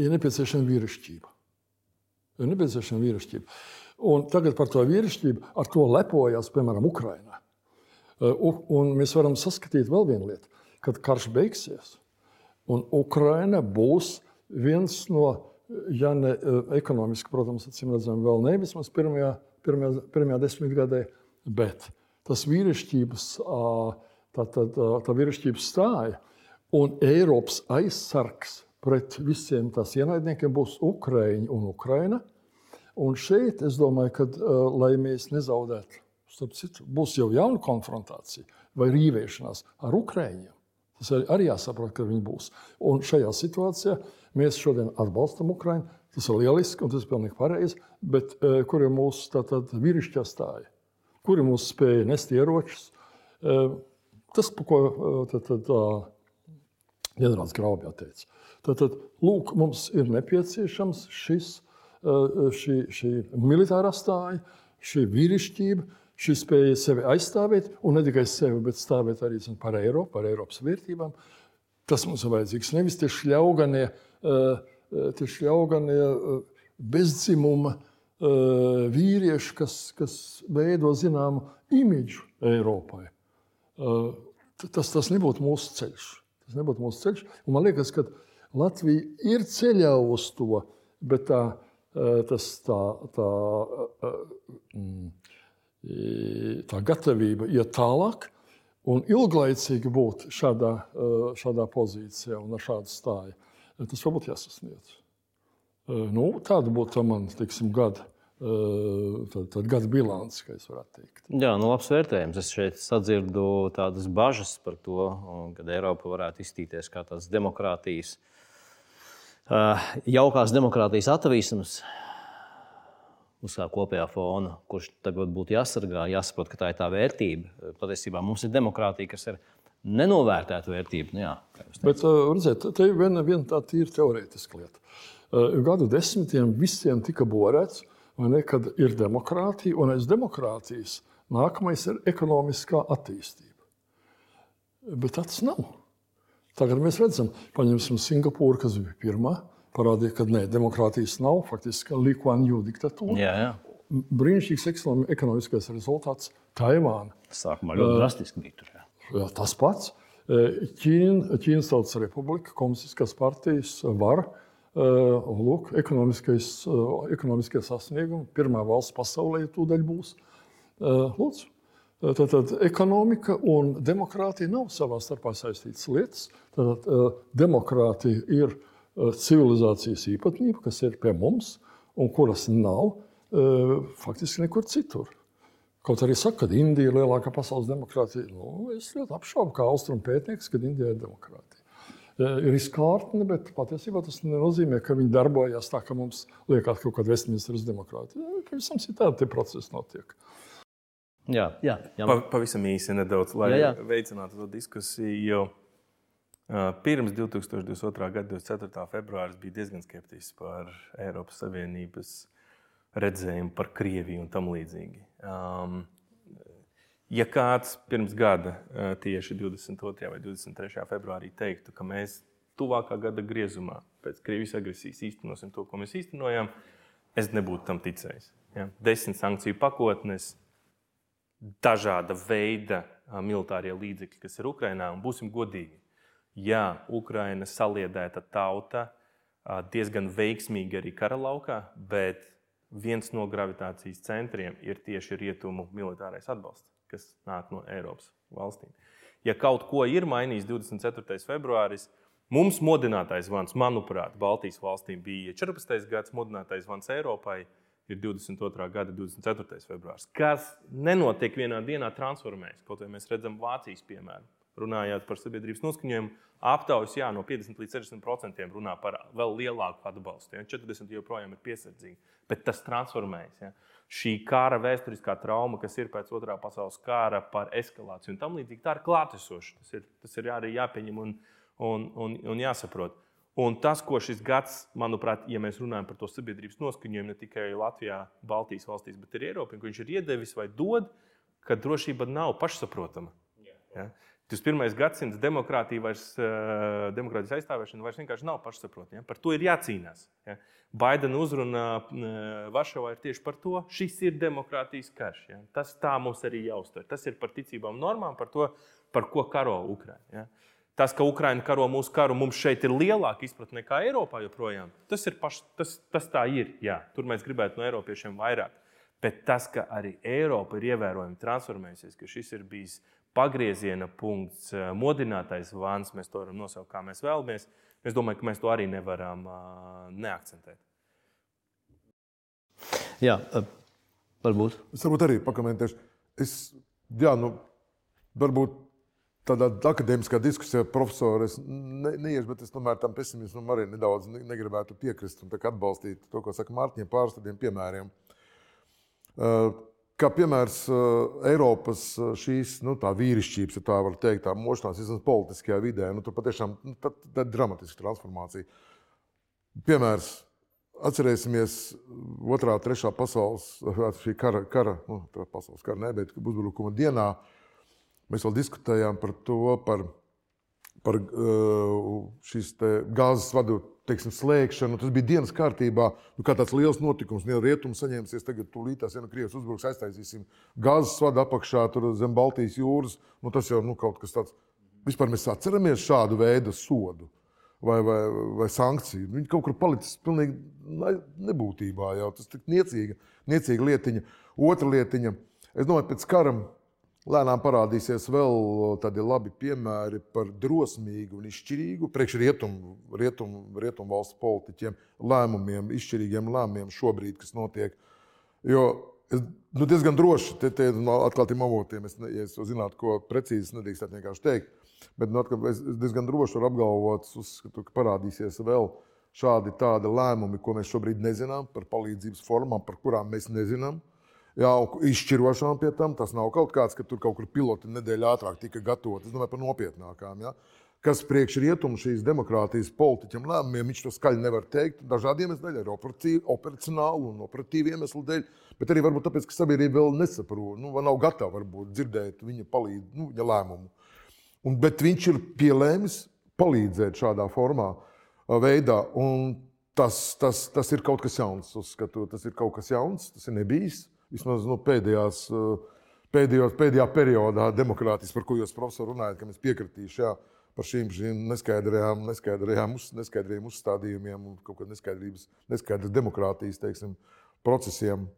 Ir nepieciešama vīrišķība. Ir nepieciešama vīrišķība. Un tagad par to vīrišķību, ar to lepojas, piemēram, Ukraiņā. Un mēs varam saskatīt vēl vienu lietu, kad karš beigsies, un Ukraiņa būs viens no, ja ne ekonomiski, protams, acīm redzam, vēl ne vismaz pirmajā, pirmajā, pirmajā desmitgadē, bet tas vīrišķības, tā, tā, tā, tā vīrišķības stāja Un Eiropas aizsargs pret visiem tās ienaidniekiem būs Ukraiņa un Ukraina. Un šeit es domāju, ka, uh, lai mēs nezaudētu, citu, būs jau jauna konfrontācija vai rīvēšanās ar Ukraiņiem. Tas arī jāsaprot, ka viņi būs. Un šajā situācijā mēs šodien atbalstam Ukraiņu. Tas ir lieliski un tas ir pilnīgi pareizi. Bet uh, kur ir mūsu vīrišķā stāja? kuri mums spēja nest ieročus. Tas, par ko tad, tad, ģenerālis Graubjā teica. Tad, tad lūk, mums ir nepieciešams šis, šī, šī militārā stāja, šī vīrišķība, šī spēja sevi aizstāvēt, un ne tikai sevi, bet stāvēt arī zin, par Eiropu, par Eiropas vērtībām. Tas mums ir vajadzīgs. Nevis tie šļauganie, tie šļauganie bezdzimuma vīrieši, kas, kas veido zināmu imidžu Eiropai. Tas, tas nebūtu mūsu ceļš. Tas nebūtu mūsu ceļš. Un man liekas, ka Latvija ir ceļā uz to, bet tā, tas, tā, tā, tā gatavība iet tālāk un ilglaicīgi būt šādā, šādā pozīcijā un ar šādu stāju. Tas varbūt jāsasniedz. Nu, tāda būtu man teiksim, gada tad, tad gada bilants, kā es varētu teikt. Jā, nu, labs vērtējums. Es šeit sadzirdu tādas bažas par to, ka Eiropa varētu izstīties kā tāds demokrātijas, jaukās demokrātijas attīstības. Uz kā kopējā fona, kurš tagad būtu jāsargā, jāsaprot, ka tā ir tā vērtība. Patiesībā mums ir demokrātija, kas ir nenovērtēta vērtība. Nu, jā, Bet, redziet, te ir viena, viena tā tīra teorētiska lieta. Gadu desmitiem visiem tika borēts, ne, kad ir demokrātija, un aiz demokrātijas nākamais ir ekonomiskā attīstība. Bet tas nav. Tagad mēs redzam, paņemsim Singapūru, kas bija pirmā, parādīja, ka nē, demokrātijas nav, faktiski Līkuāņu diktatūra. Jā, jā. Brīnišķīgs ekonomiskais rezultāts Taivāna. Sākumā ļoti drastiski bija tur. Jā. Jā, tas pats. Ķīna, Ķīnas Tautas Republika, komunistiskās partijas var Lūk, ekonomiskie sasniegumi. Pirmā valsts pasaulē tūdaļ būs. Lūdzu. Tātad ekonomika un demokrātija nav savā starpā saistītas lietas. Tātad, demokrātija ir civilizācijas īpatnība, kas ir pie mums un kuras nav faktiski nekur citur. Kaut arī saka, ka Indija ir lielākā pasaules demokrātija. Nu, es ļoti apšaubu, kā austrumu pētnieks, ka Indija ir demokrātija ir izkārtne, bet patiesībā tas nenozīmē, ka viņi darbojas tā, ka mums liekas, ka kaut kāda Westminsteras demokrātija. Pavisam citādi tie procesi notiek. Jā, jā, jā. Pa, pavisam īsi nedaudz, lai jā, jā. veicinātu to diskusiju. Jo, uh, pirms 2022. gada 24. februāris bija diezgan skeptisks par Eiropas Savienības redzējumu par Krieviju un tam līdzīgi. Um, Ja kāds pirms gada, tieši 22. vai 23. februārī, teiktu, ka mēs tuvākā gada griezumā pēc Krievijas agresijas īstenosim to, ko mēs īstenojām, es nebūtu tam ticējis. Ja? Desmit sankciju pakotnes, dažāda veida militārie līdzekļi, kas ir Ukrajinā, un būsim godīgi. Jā, Ukraina saliedēta tauta diezgan veiksmīgi arī kara laukā, bet viens no gravitācijas centriem ir tieši rietumu militārais atbalsts kas nāk no Eiropas valstīm. Ja kaut ko ir mainījis 24. februāris, mums modinātais zvans, manuprāt, Baltijas valstīm bija 14. gads, modinātais zvans Eiropai ir 22. gada 24. februāris. Kas nenotiek vienā dienā, transformējas. Kaut arī mēs redzam Vācijas piemēru. Runājot par sabiedrības noskaņojumu, aptaujas jā, no 50 līdz 60% runā par vēl lielāku atbalstu. Ja? 40% joprojām ir piesardzīgi, bet tas transformējas. Ja? Šī kara vēsturiskā trauma, kas ir pēc otrā pasaules kara par eskalāciju un tam līdzīgi, tā ir klātesoša. Tas ir, tas ir arī jāpieņem un, un, un, un jāsaprot. Un tas, ko šis gads, manuprāt, ja mēs runājam par to sabiedrības noskaņojumu ne tikai Latvijā, Baltijas valstīs, bet arī Eiropā, ko viņš ir iedevis vai dod, ka drošība nav pašsaprotama. Ja? Tas pirmais gadsimts demokrātija vairs, eh, demokrātijas aizstāvēšana vairs vienkārši nav pašsaprotama. Ja? Par to ir jācīnās. Ja? Baidena uzrunā eh, Varšavā ir tieši par to, šis ir demokrātijas karš. Ja? Tas tā mums arī jāuztver. Tas ir par ticībām normām, par to, par ko karo Ukraiņa. Ja? Tas, ka Ukraiņa karo mūsu karu, mums šeit ir lielāka izpratne nekā Eiropā joprojām. Tas, paš, tas, tas tā ir. Jā. Tur mēs gribētu no Eiropiešiem vairāk. Bet tas, ka arī Eiropa ir ievērojami transformējusies, ka šis ir bijis pagrieziena punkts, eh, modinātais vans, mēs to varam nosaukt, kā mēs vēlamies. Es domāju, ka mēs to arī nevaram uh, neakcentēt. Jā, uh, varbūt. Es varbūt arī pakomentēšu. Es, jā, nu, varbūt tādā akadēmiskā diskusijā profesors ne, neiešu, bet es tomēr tam pesimismam arī nedaudz negribētu piekrist un atbalstīt to, ko saka Mārtiņa pāris tādiem piemēriem. Uh, kā piemērs uh, Eiropas uh, šīs nu, vīrišķības, ja tā var teikt, tā mošanās vismaz politiskajā vidē, nu, tur patiešām nu, tā, tā dramatiska transformācija. Piemērs. Atcerēsimies, otrā, trešā pasaules kara, kara, nu, pasaules kara, ne, bet uzbrukuma dienā mēs vēl diskutējām par to, par, par šīs gāzes vadu teiksim, slēgšanu. Tas bija dienas kārtībā, nu, kā tāds liels notikums. Viena rietuma saņēmusies, tagad tūlītās, ja nu Krievijas uzbruks, aiztaisīsim gāzes vadu apakšā, tur zem Baltijas jūras. Nu, tas jau nu, kaut kas tāds. Vispār mēs atceramies šādu veidu sodu vai, vai, vai sankciju. Viņi kaut kur palicis pilnīgi nebūtībā. Jau. Tas ir niecīga, niecīga lietiņa. Otra lietiņa, es domāju, pēc kara Lēnām parādīsies vēl tādi labi piemēri par drosmīgu un izšķirīgu priekš rietumu, rietumu, rietumu valstu politiķiem lēmumiem, izšķirīgiem lēmumiem šobrīd, kas notiek. Jo es nu, diezgan droši, te, te no atklātiem avotiem, es, ja es zinātu, ko precīzi nedrīkst vienkārši teikt, bet nu, es diezgan droši varu apgalvot, uzskatu, ka parādīsies vēl šādi tādi lēmumi, ko mēs šobrīd nezinām par palīdzības formām, par kurām mēs nezinām Jā, izšķirošām pie tam. Tas nav kaut kāds, ka tur kaut kur piloti nedēļa ātrāk tika gatavoti. Es domāju par nopietnākām. Ja? Kas priekš rietumu šīs demokrātijas politiķiem lēmumiem, viņš to skaļi nevar teikt. Dažādiem iemesliem arī operacionālu un operatīvu iemeslu dēļ, bet arī varbūt tāpēc, ka sabiedrība vēl nesaprot, nu, nav gatava varbūt, dzirdēt viņa, palīd, nu, viņa lēmumu. Un, bet viņš ir pielēmis palīdzēt šādā formā, veidā. Tas, tas, tas ir kaut kas jauns. Uzskatu, tas ir kaut kas jauns, tas ir nebijis vismaz nu, pēdējās, eh, pēdējos, pēdējā periodā demokrātijas, par ko jūs, profesor, runājat, ka mēs piekritīšu jā, par šīm, šīm neskaidrajām, neskaidrajām, uz, neskaidrajiem uzstādījumiem un kaut kādas neskaidrības, neskaidras demokrātijas teiksim, procesiem.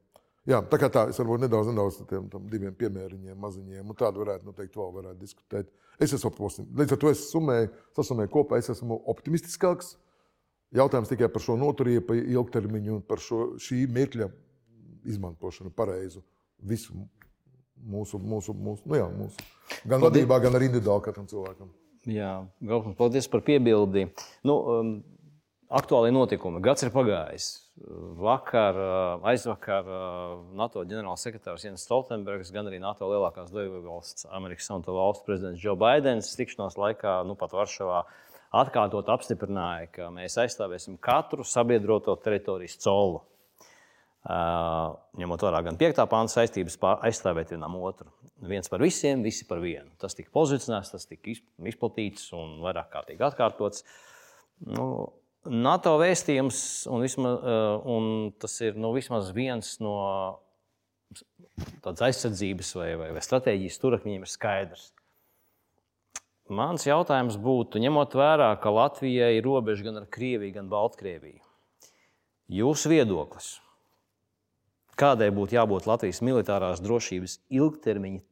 Jā, tā kā tā, es varbūt nedaudz, nedaudz tiem diviem piemēriņiem, maziņiem, un tādu varētu noteikti vēl varētu diskutēt. Es esmu optimistiskāks. Līdz ar to es summēju, sasumēju kopā, es esmu optimistiskāks. Jautājums tikai par šo noturību, par ilgtermiņu un par šo, šī mirkļa izmantošanu pareizu visu mūsu, mūsu, mūsu, nu jā, mūsu gan vadībā, gan arī individuāli katram cilvēkam. Jā, Gaukums, paldies par piebildi. Nu, um, aktuālie notikumi. Gads ir pagājis. Vakar, uh, aizvakar uh, NATO ģenerālsekretārs Jens Stoltenbergs, gan arī NATO lielākās dalībvalsts, Amerikas Savienoto Valstu prezidents Joe Bidenis tikšanās laikā, nu pat Varšavā, atkārtot apstiprināja, ka mēs aizstāvēsim katru sabiedroto teritorijas colu ņemot vērā gan 5. pānta saistības aizstāvēt vienam otru. Viens par visiem, visi par vienu. Tas tika pozicionēts, tas tika izplatīts un vairāk kārtīgi atkārtots. Nu, NATO vēstījums, un, vismaz, un tas ir nu, vismaz viens no tādas aizsardzības vai, vai, vai stratēģijas stūrakmeņiem, ir skaidrs. Mans jautājums būtu, ņemot vērā, ka Latvijai ir robeža gan ar Krieviju, gan Baltkrieviju. Jūsu viedoklis, Kādai būtu jābūt Latvijas militārās drošības ilgtermiņa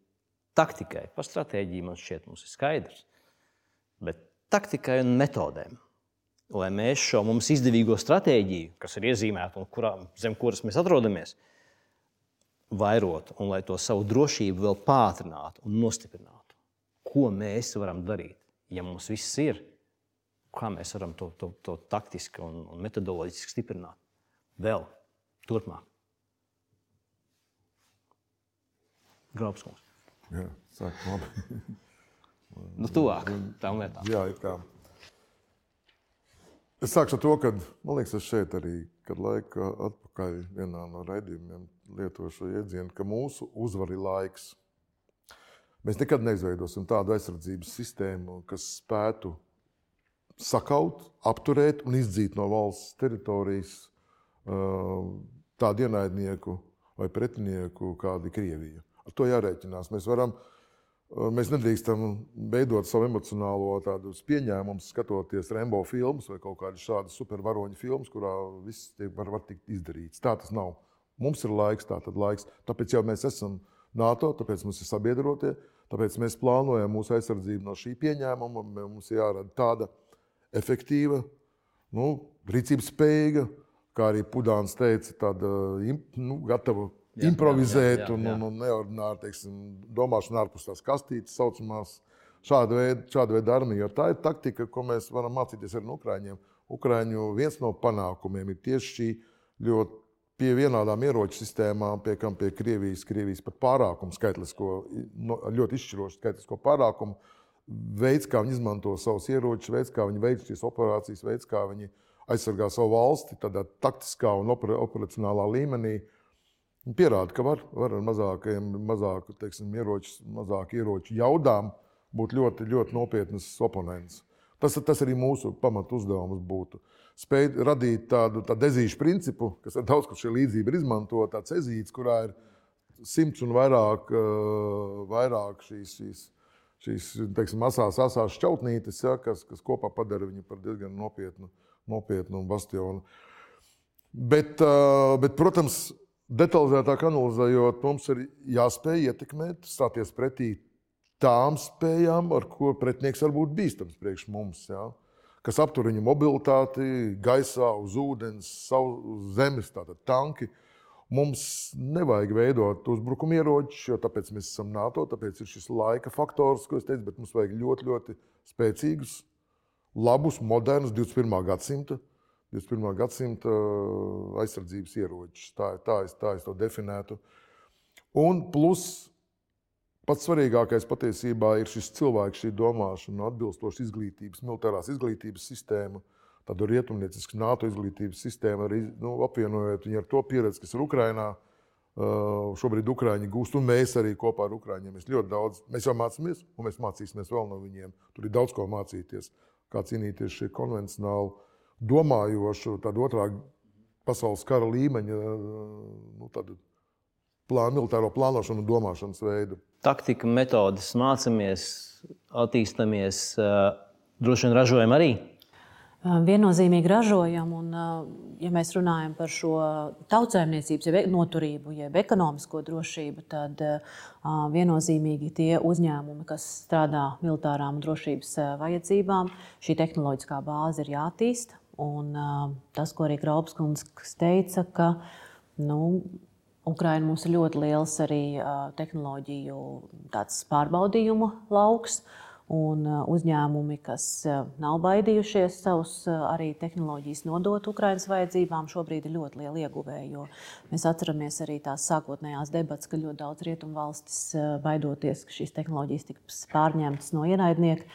taktikai? Par stratēģiju man šķiet, mums ir skaidrs. Bet taktikai un metodēm, lai mēs šo mums izdevīgo stratēģiju, kas ir iezīmēta un kurā, zem kuras mēs atrodamies, vairotu un lai to savu drošību vēl pātrinātu un nostiprinātu. Ko mēs varam darīt, ja mums viss ir? Kā mēs varam to, to, to taktiski un metodoloģiski stiprināt vēl turpmāk? Grābskungs. Jā, sāk labi. nu, tuvāk tam lietām. Jā, ir tā. Es sākšu ar to, ka man liekas, es šeit arī, kad laika atpakaļ vienā no raidījumiem lietoju šo iedzienu, ka mūsu uzvar ir laiks. Mēs nekad neizveidosim tādu aizsardzības sistēmu, kas spētu sakaut, apturēt un izdzīt no valsts teritorijas tādu ienaidnieku vai pretinieku, kāda ir Krievija. Ar to jārēķinās. Mēs, varam, uh, mēs nedrīkstam veidot savu emocionālo pieņēmumu, skatoties Rembo filmas vai kaut kādas šādas supervaroņu filmas, kurā viss var, var tikt izdarīts. Tā tas nav. Mums ir laiks, tā tad laiks. Tāpēc jau mēs esam NATO, tāpēc mums ir sabiedrotie, tāpēc mēs plānojam mūsu aizsardzību no šī pieņēmuma. Mums ir jārada tāda efektīva, nu, rīcības spējīga, kā arī Pudāns teica, tāda nu, gatava jā, improvizēt jā, jā, jā. un, un, un neordināri teiksim, domāšanu ārpus tās kastītes, saucamās. Šāda veida, šāda veida armija, jo tā ir taktika, ko mēs varam mācīties arī no Ukrāņiem. Ukrāņu viens no panākumiem ir tieši šī ļoti pie vienādām ieroču sistēmām, pie pie Krievijas, Krievijas pat pārākumu skaitlisko, ļoti izšķirošu skaitlisko pārākumu, veids, kā viņi izmanto savus ieročus, veids, kā viņi veic šīs operācijas, veids, kā viņi aizsargā savu valsti tādā taktiskā un operacionālā līmenī. Pierāda, ka var, var ar mazākiem, mazāku teiksim, ieroču, mazāku ieroču jaudām būt ļoti, ļoti nopietnas oponents. Tas, tas arī mūsu pamatu uzdevums būtu. Spēt radīt tādu, tādu ezīšu principu, kas ir daudz, kur šī līdzība ir izmantota, tāds ezīts, kurā ir simts un vairāk, vairāk šīs, šīs, šīs teiksim, asās, asās šķautnītes, ja, kas, kas kopā padara viņu par diezgan nopietnu, nopietnu bastionu. Bet, bet, protams, detalizētāk analizējot, mums ir jāspēj ietekmēt, stāties pretī tām spējām, ar ko pretinieks var būt bīstams priekš mums. Ja? Kas aptur viņu mobilitāti gaisā, uz ūdens, uz zemes, tātad tanki. Mums nevajag veidot uzbrukuma ieročus, jo tāpēc mēs esam NATO, tāpēc ir šis laika faktors, ko es teicu, bet mums vajag ļoti, ļoti spēcīgus, labus, modernus 21. gadsimta 21. gadsimta uh, aizsardzības ieročus. Tā, tā, es, tā es to definētu. Un plus pats svarīgākais patiesībā ir šis cilvēks, šī domāšana, atbilstoša izglītības, militārās izglītības sistēma, tāda rietumniecisku NATO izglītības sistēma, arī nu, apvienojot viņu ar to pieredzi, kas ir Ukrainā. Uh, šobrīd Ukrāņi gūst, un mēs arī kopā ar Ukrāņiem. Mēs ļoti daudz, mēs jau mācāmies, un mēs mācīsimies vēl no viņiem. Tur ir daudz ko mācīties, kā cīnīties šī konvencionāla domājošu, tādu otrā pasaules kara līmeņa nu, plānu, militāro plānošanu un domāšanas veidu. Taktika, metodas mācāmies, attīstāmies, droši vien ražojam arī. Viennozīmīgi ražojam, un, ja mēs runājam par šo tautsājumniecības, jeb noturību, jeb ekonomisko drošību, tad viennozīmīgi tie uzņēmumi, kas strādā militārām un drošības vajadzībām, šī tehnoloģiskā bāze ir jātīsta. Un, tas, ko arī Graubskundze teica, ka nu, Ukraina mums ir ļoti liels arī tehnoloģiju pārbaudījumu lauks. Un uzņēmumi, kas nav baidījušies savus arī tehnoloģijas nodot Ukraiņas vajadzībām, šobrīd ir ļoti liela ieguvēja. Mēs atceramies arī tās sākotnējās debatas, ka ļoti daudz rietumu valstis baidoties, ka šīs tehnoloģijas tiks pārņemtas no ienaidnieka,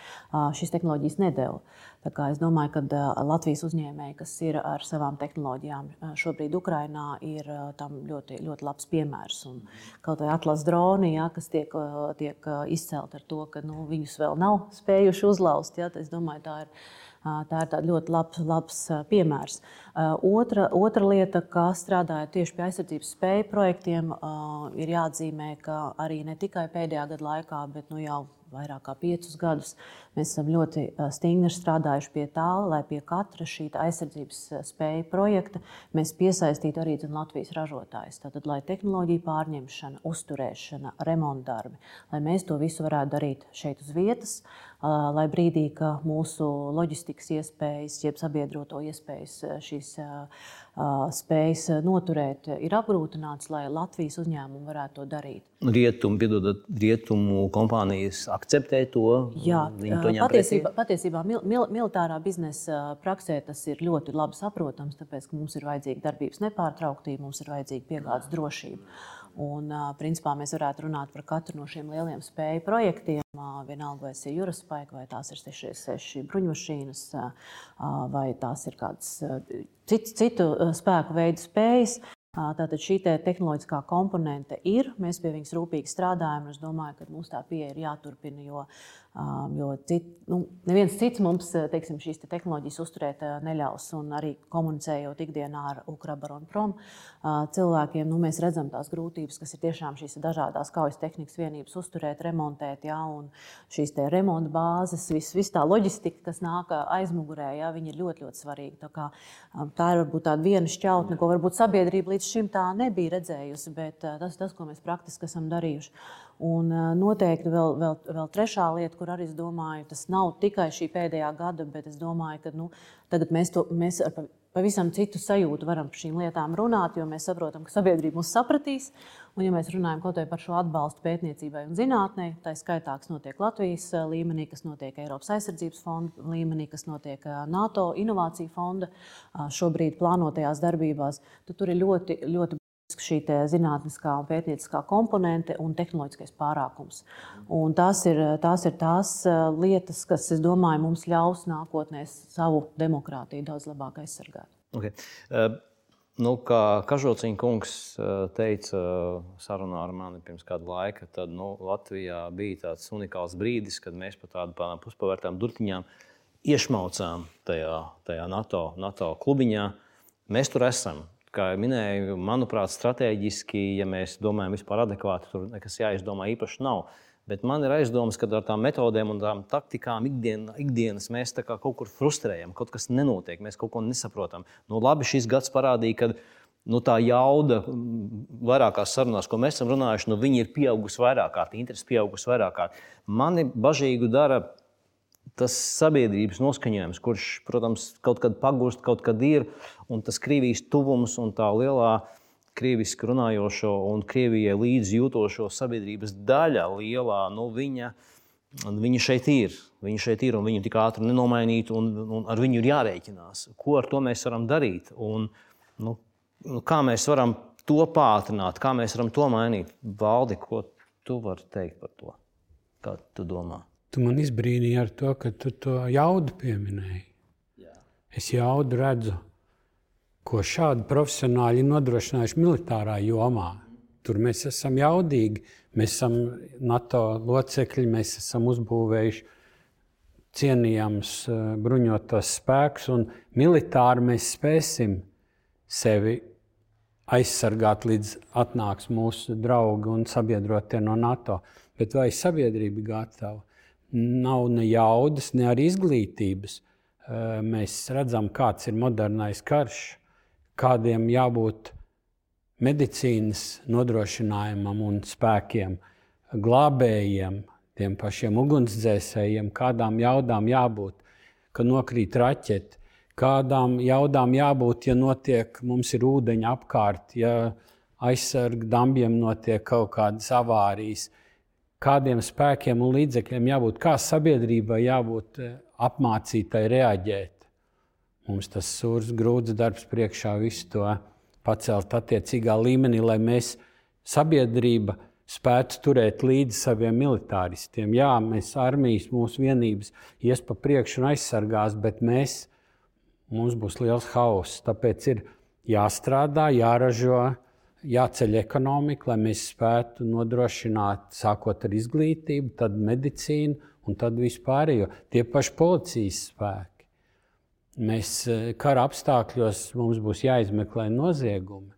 šīs tehnoloģijas nedēļa. Es domāju, ka Latvijas uzņēmēji, kas ir ar savām tehnoloģijām šobrīd Ukrajinā, ir tam ļoti, ļoti labs piemērs. Un kaut vai atlases droni, ja, kas tiek, tiek izcelti ar to, ka nu, viņus vēl nav spējuši uzlauzt, ja, es domāju, tā ir. Tā ir ļoti labs, labs piemērs. Otra, otra lieta, kā strādājot tieši pie aizsardzības spēju projektiem, ir jāatzīmē, ka arī ne tikai pēdējā gada laikā, bet nu, jau vairāk kā piecus gadus. Mēs esam ļoti stingri strādājuši pie tā, lai pie katra šī aizsardzības spēja projekta mēs piesaistītu arī Latvijas ražotājus. Tātad, lai tehnoloģija pārņemšana, uzturēšana, remontdarbi, lai mēs to visu varētu darīt šeit uz vietas, lai brīdī, kad mūsu loģistikas iespējas, jeb sabiedroto iespējas šīs spējas noturēt, ir apgrūtināts, lai Latvijas uzņēmumi varētu to darīt. Rietumu, rietumu kompānijas akceptē to. Jā, to patiesībā, patiesībā mil, mil, militārā biznesa praksē tas ir ļoti labi saprotams, tāpēc, ka mums ir vajadzīga darbības nepārtrauktība, mums ir vajadzīga piegādes drošība. Un, principā, mēs varētu runāt par katru no šiem lieliem spēju projektiem. Vienalga, vai tas ir jūras spēks, vai tās ir 6 bruņmašīnas, vai tās ir kādas citu, citu spēku veidu spējas. Tātad šī te tehnoloģiskā komponente ir. Mēs pie viņas rūpīgi strādājam. Es domāju, ka mums tā pieeja ir jāturpina, jo jo cit, nu, neviens cits mums teiksim, šīs te tehnoloģijas uzturēt uh, neļaus. Un arī komunicējot ikdienā ar Ukraiņu un uh, cilvēkiem, nu, mēs redzam tās grūtības, kas ir tiešām šīs dažādas kaujas tehnikas vienības uzturēt, remontēt. Ja, šīs remonta bāzes, viss vis tā loģistika, kas nāk aizmugurē, ja, ir ļoti, ļoti svarīga. Tā, kā, um, tā ir varbūt tāda viena šķautne, ko varbūt sabiedrība līdz šim tā nebija redzējusi, bet tas ir tas, ko mēs praktiski esam darījuši. Un noteikti vēl, vēl, vēl trešā lieta, kur arī es domāju, tas nav tikai šī pēdējā gada, bet es domāju, ka nu, tagad mēs, to, mēs ar pavisam citu sajūtu varam par šīm lietām runāt, jo mēs saprotam, ka sabiedrība mūs sapratīs. Un, ja mēs runājam kaut par šo atbalstu pētniecībai un zinātnē, tā skaitā, kas notiek Latvijas līmenī, kas notiek Eiropas aizsardzības fonda līmenī, kas notiek NATO inovāciju fonda šobrīd plānotajās darbībās, tad tur ir ļoti, ļoti šī zinātniskā un pētnieciskā komponente un tehnoloģiskais pārākums. Un tās, ir, tās ir tās lietas, kas, es domāju, mums ļaus nākotnē savu demokrātiju daudz labāk aizsargāt. Okay. Uh, nu, kā Kažociņa kungs teica sarunā ar mani pirms kāda laika, tad nu, Latvijā bija tāds unikāls brīdis, kad mēs pa tādām puspavērtām durtiņām iešmaucām tajā, tajā NATO, NATO klubiņā. Mēs tur esam kā jau minēju, manuprāt, strateģiski, ja mēs domājam vispār adekvāti, tur nekas jāizdomā īpaši nav. Bet man ir aizdomas, ka ar tām metodēm un tām taktikām ikdien, ikdienas mēs kaut kur frustrējam, kaut kas nenotiek, mēs kaut ko nesaprotam. Nu, labi, šis gads parādīja, ka nu, tā jauda vairākās sarunās, ko mēs esam runājuši, nu, ir pieaugusi vairāk kārt, interesi pieaugusi vairāk kārt. Mani bažīgu dara tas sabiedrības noskaņojums, kurš, protams, kaut kad pagūst, kaut kad ir, un tas Krievijas tuvums un tā lielā krieviski runājošo un Krievijai līdzi jūtošo sabiedrības daļa, lielā, nu, viņa, viņa šeit ir. Viņa šeit ir un viņu tik ātri nenomainīt, un, un ar viņu ir jārēķinās. Ko ar to mēs varam darīt? Un, nu, nu kā mēs varam to pātrināt, kā mēs varam to mainīt? Valdi, ko tu vari teikt par to? Kā tu domā? Tu man izbrīnīji ar to, ka tu to jaudu pieminēji. Jā. Es jaudu redzu, ko šādi profesionāļi ir nodrošinājuši militārā jomā. Tur mēs esam jaudīgi, mēs esam NATO locekļi, mēs esam uzbūvējuši cienījams eh, bruņotos spēkus, un militāri mēs spēsim sevi aizsargāt, līdz atnāks mūsu draugi un sabiedrotie no NATO. Bet vai sabiedrība ir gatava? Nav ne jaudas, ne arī izglītības. Eh, mēs redzam, kāds ir modernais karš, kādiem jābūt medicīnas nodrošinājumam un spēkiem, glābējiem, tiem pašiem ugunsdzēsējiem, kādām jaudām jābūt, kad nokrīt raķeti, kādām jaudām jābūt, ja notiek, mums ir ūdeņa apkārt, ja aizsargu dambiem notiek kaut kādas avārijas kādiem spēkiem un līdzekļiem jābūt, kā sabiedrībai jābūt eh, apmācītai reaģēt. Mums tas sūrs, grūts darbs priekšā visu to pacelt attiecīgā līmenī, lai mēs sabiedrība spētu turēt līdzi saviem militāristiem. Jā, mēs armijas, mūsu vienības ies pa priekšu un aizsargās, bet mēs, mums būs liels hauss. Tāpēc ir jāstrādā, jāražo, jāceļ ekonomika, lai mēs spētu nodrošināt, sākot ar izglītību, tad medicīnu un tad vispārējo. Tie paši policijas spēki. Mēs eh, kara apstākļos mums būs jāizmeklē noziegumi,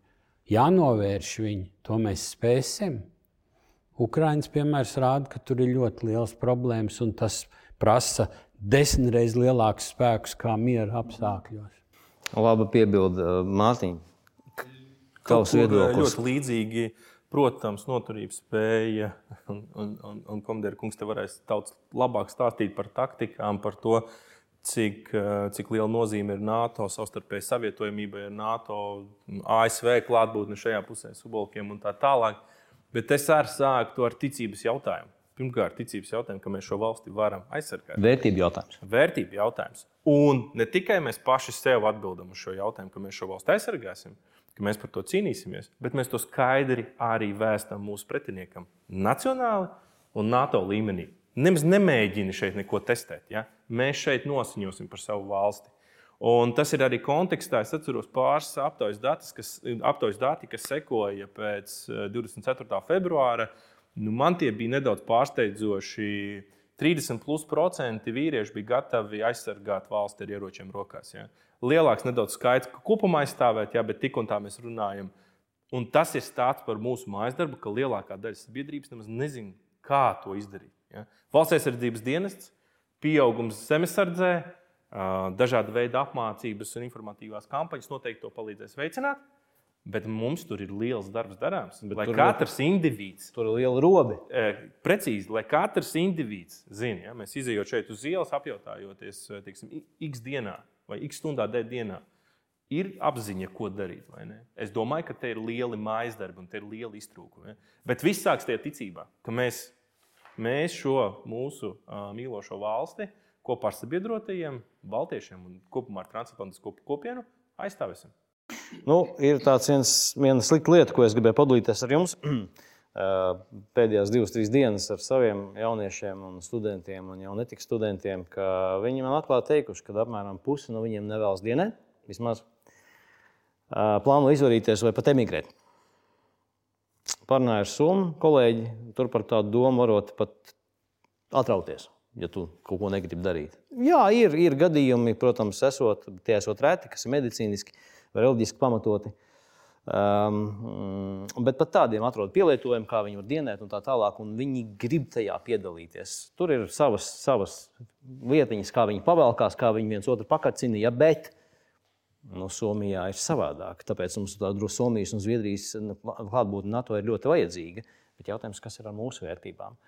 jānovērš viņi. To mēs spēsim. Ukraiņas piemērs rāda, ka tur ir ļoti liels problēmas, un tas prasa desmitreiz lielākus spēkus kā miera apstākļos. Labi piebilda Mārtiņa. Tavs viedoklis ļoti līdzīgi. Protams, noturības spēja, un, un, un, un komandieris kungs te varēs daudz labāk stāstīt par taktikām, par to, cik, cik liela nozīme ir NATO savstarpēji savietojamībai ar NATO, ASV klātbūtni šajā pusē, subolkiem un tā tālāk. Bet es arī sāku ar ticības jautājumu. Pirmkārt, ticības jautājumu, ka mēs šo valsti varam aizsargāt. Vērtību jautājums. Vērtību jautājums. Un ne tikai mēs paši sev atbildam uz šo jautājumu, ka mēs šo valsti aizsargāsim, ka mēs par to cīnīsimies, bet mēs to skaidri arī vēstām mūsu pretiniekam nacionāli un NATO līmenī. Nemaz nemēģini šeit neko testēt. Ja? Mēs šeit nosiņosim par savu valsti. Un tas ir arī kontekstā. Es atceros pāris aptaujas datus, kas, aptaujas dati, kas sekoja pēc 24. Eh, februāra. Nu, man tie bija nedaudz pārsteidzoši. 30% vīrieši bija gatavi aizsargāt valsti ar ieročiem rokās. Ja? Lielāks nedaudz skaits, ka kopumā aizstāvēt, jā, bet tik un tā mēs runājam. Un tas ir stāsts par mūsu mājas darbu, ka lielākā daļa sabiedrības nemaz nezina, kā to izdarīt. Ja? Valsts aizsardzības dienests, pieaugums zemesardzē, dažāda veida apmācības un informatīvās kampaņas noteikti to palīdzēs veicināt. Bet mums tur ir liels darbs darāms. Bet lai katrs ir, indivīds, tur ir liela robe. Precīzi, lai katrs indivīds zina, ja, mēs izējot šeit uz ielas, apjautājoties, teiksim, x dienā, vai x stundā dienā. ir apziņa, ko darīt. Es domāju, ka te ir lieli mājas darbi un te ir lieli iztrūkumi. Bet viss sāks tajā ticībā, ka mēs, mēs šo mūsu uh, mīlošo valsti kopā ar sabiedrotajiem, baltiešiem un kopumā ar transatlantisko kopienu aizstāvēsim. Nu, ir tāds viens, viena slikta lieta, ko es gribēju padalīties ar jums. Pēdējās divas, trīs dienas ar saviem jauniešiem, un studentiem un jau netik studentiem, ka viņi man atklāti teikuši, ka apmēram pusi no viņiem nevēlas dienēt. Vismaz plāno izvairīties vai pat emigrēt. Parunāju ar Somu kolēģi, tur par tādu domu varot pat atrauties, ja tu kaut ko negribi darīt. Jā, ir, ir gadījumi, protams, esot, tie esot reti, kas ir medicīniski vai reliģiski pamatoti. Um, bet pat tādiem atrod pielietojumu, kā viņi var dienēt un tā tālāk, un viņi grib tajā piedalīties. Tur ir savas, savas lietiņas, kā viņi pavēlkās, kā viņi viens otru pakacina, ja, bet Nu, Somijā ir savādāk. Tāpēc mums tāda Somijas un Zviedrijas nu, klātbūtne NATO ir ļoti vajadzīga. Bet jautājums, kas ir ar mūsu vērtībām?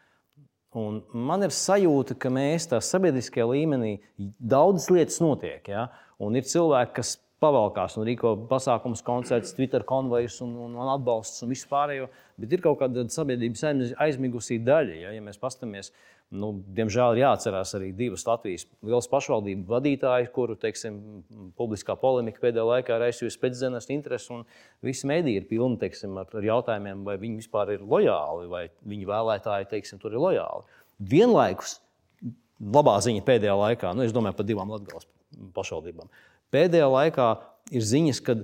Un man ir sajūta, ka mēs tā sabiedriskajā līmenī daudzas lietas notiek. Ja? Un ir cilvēki, kas pavalkās un rīko pasākumus, koncertus, Twitter konvojus un, un, un atbalsts un vispārējo. Bet ir kaut kāda sabiedrības aizmigusī daļa. Ja, ja mēs paskatāmies, nu, diemžēl ir jāatcerās arī divas Latvijas lielas pašvaldību vadītāji, kuru teiksim, publiskā polemika pēdējā laikā ir aizsūtījusi pēcdienas interesi. Visi mēdīji ir pilni teiksim, ar, ar jautājumiem, vai viņi vispār ir lojāli, vai viņu vēlētāji teiksim, tur ir lojāli. Vienlaikus labā ziņa pēdējā laikā, nu, es domāju par divām Latvijas pašvaldībām. Pēdējā laikā ir ziņas, ka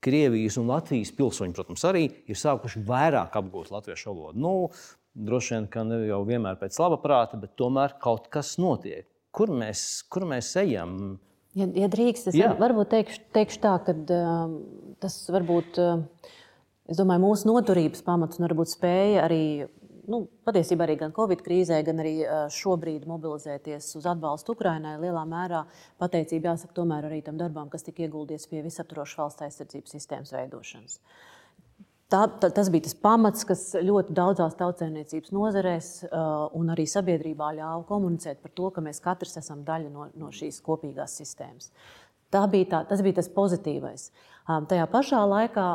Krievijas un Latvijas pilsoņi, protams, arī ir sākuši vairāk apgūt latviešu valodu. Nu, droši vien, ka ne jau vienmēr pēc laba prāta, bet tomēr kaut kas notiek. Kur mēs, kur mēs ejam? Ja, ja drīkst, es Jā. varbūt teikšu, teikšu tā, ka uh, tas varbūt, uh, es domāju, mūsu noturības pamats un varbūt spēja arī, nu, patiesībā arī gan Covid krīzē, gan arī šobrīd mobilizēties uz atbalstu Ukrainai lielā mērā pateicība jāsaka tomēr arī tam darbam, kas tika ieguldīts pie visaptvarošas valsts aizsardzības sistēmas veidošanas. Tā, tā, tas bija tas pamats, kas ļoti daudzās tautsēmniecības nozarēs uh, un arī sabiedrībā ļāva komunicēt par to, ka mēs katrs esam daļa no, no šīs kopīgās sistēmas. Tā bija tā, tas bija tas pozitīvais. Um, tajā pašā laikā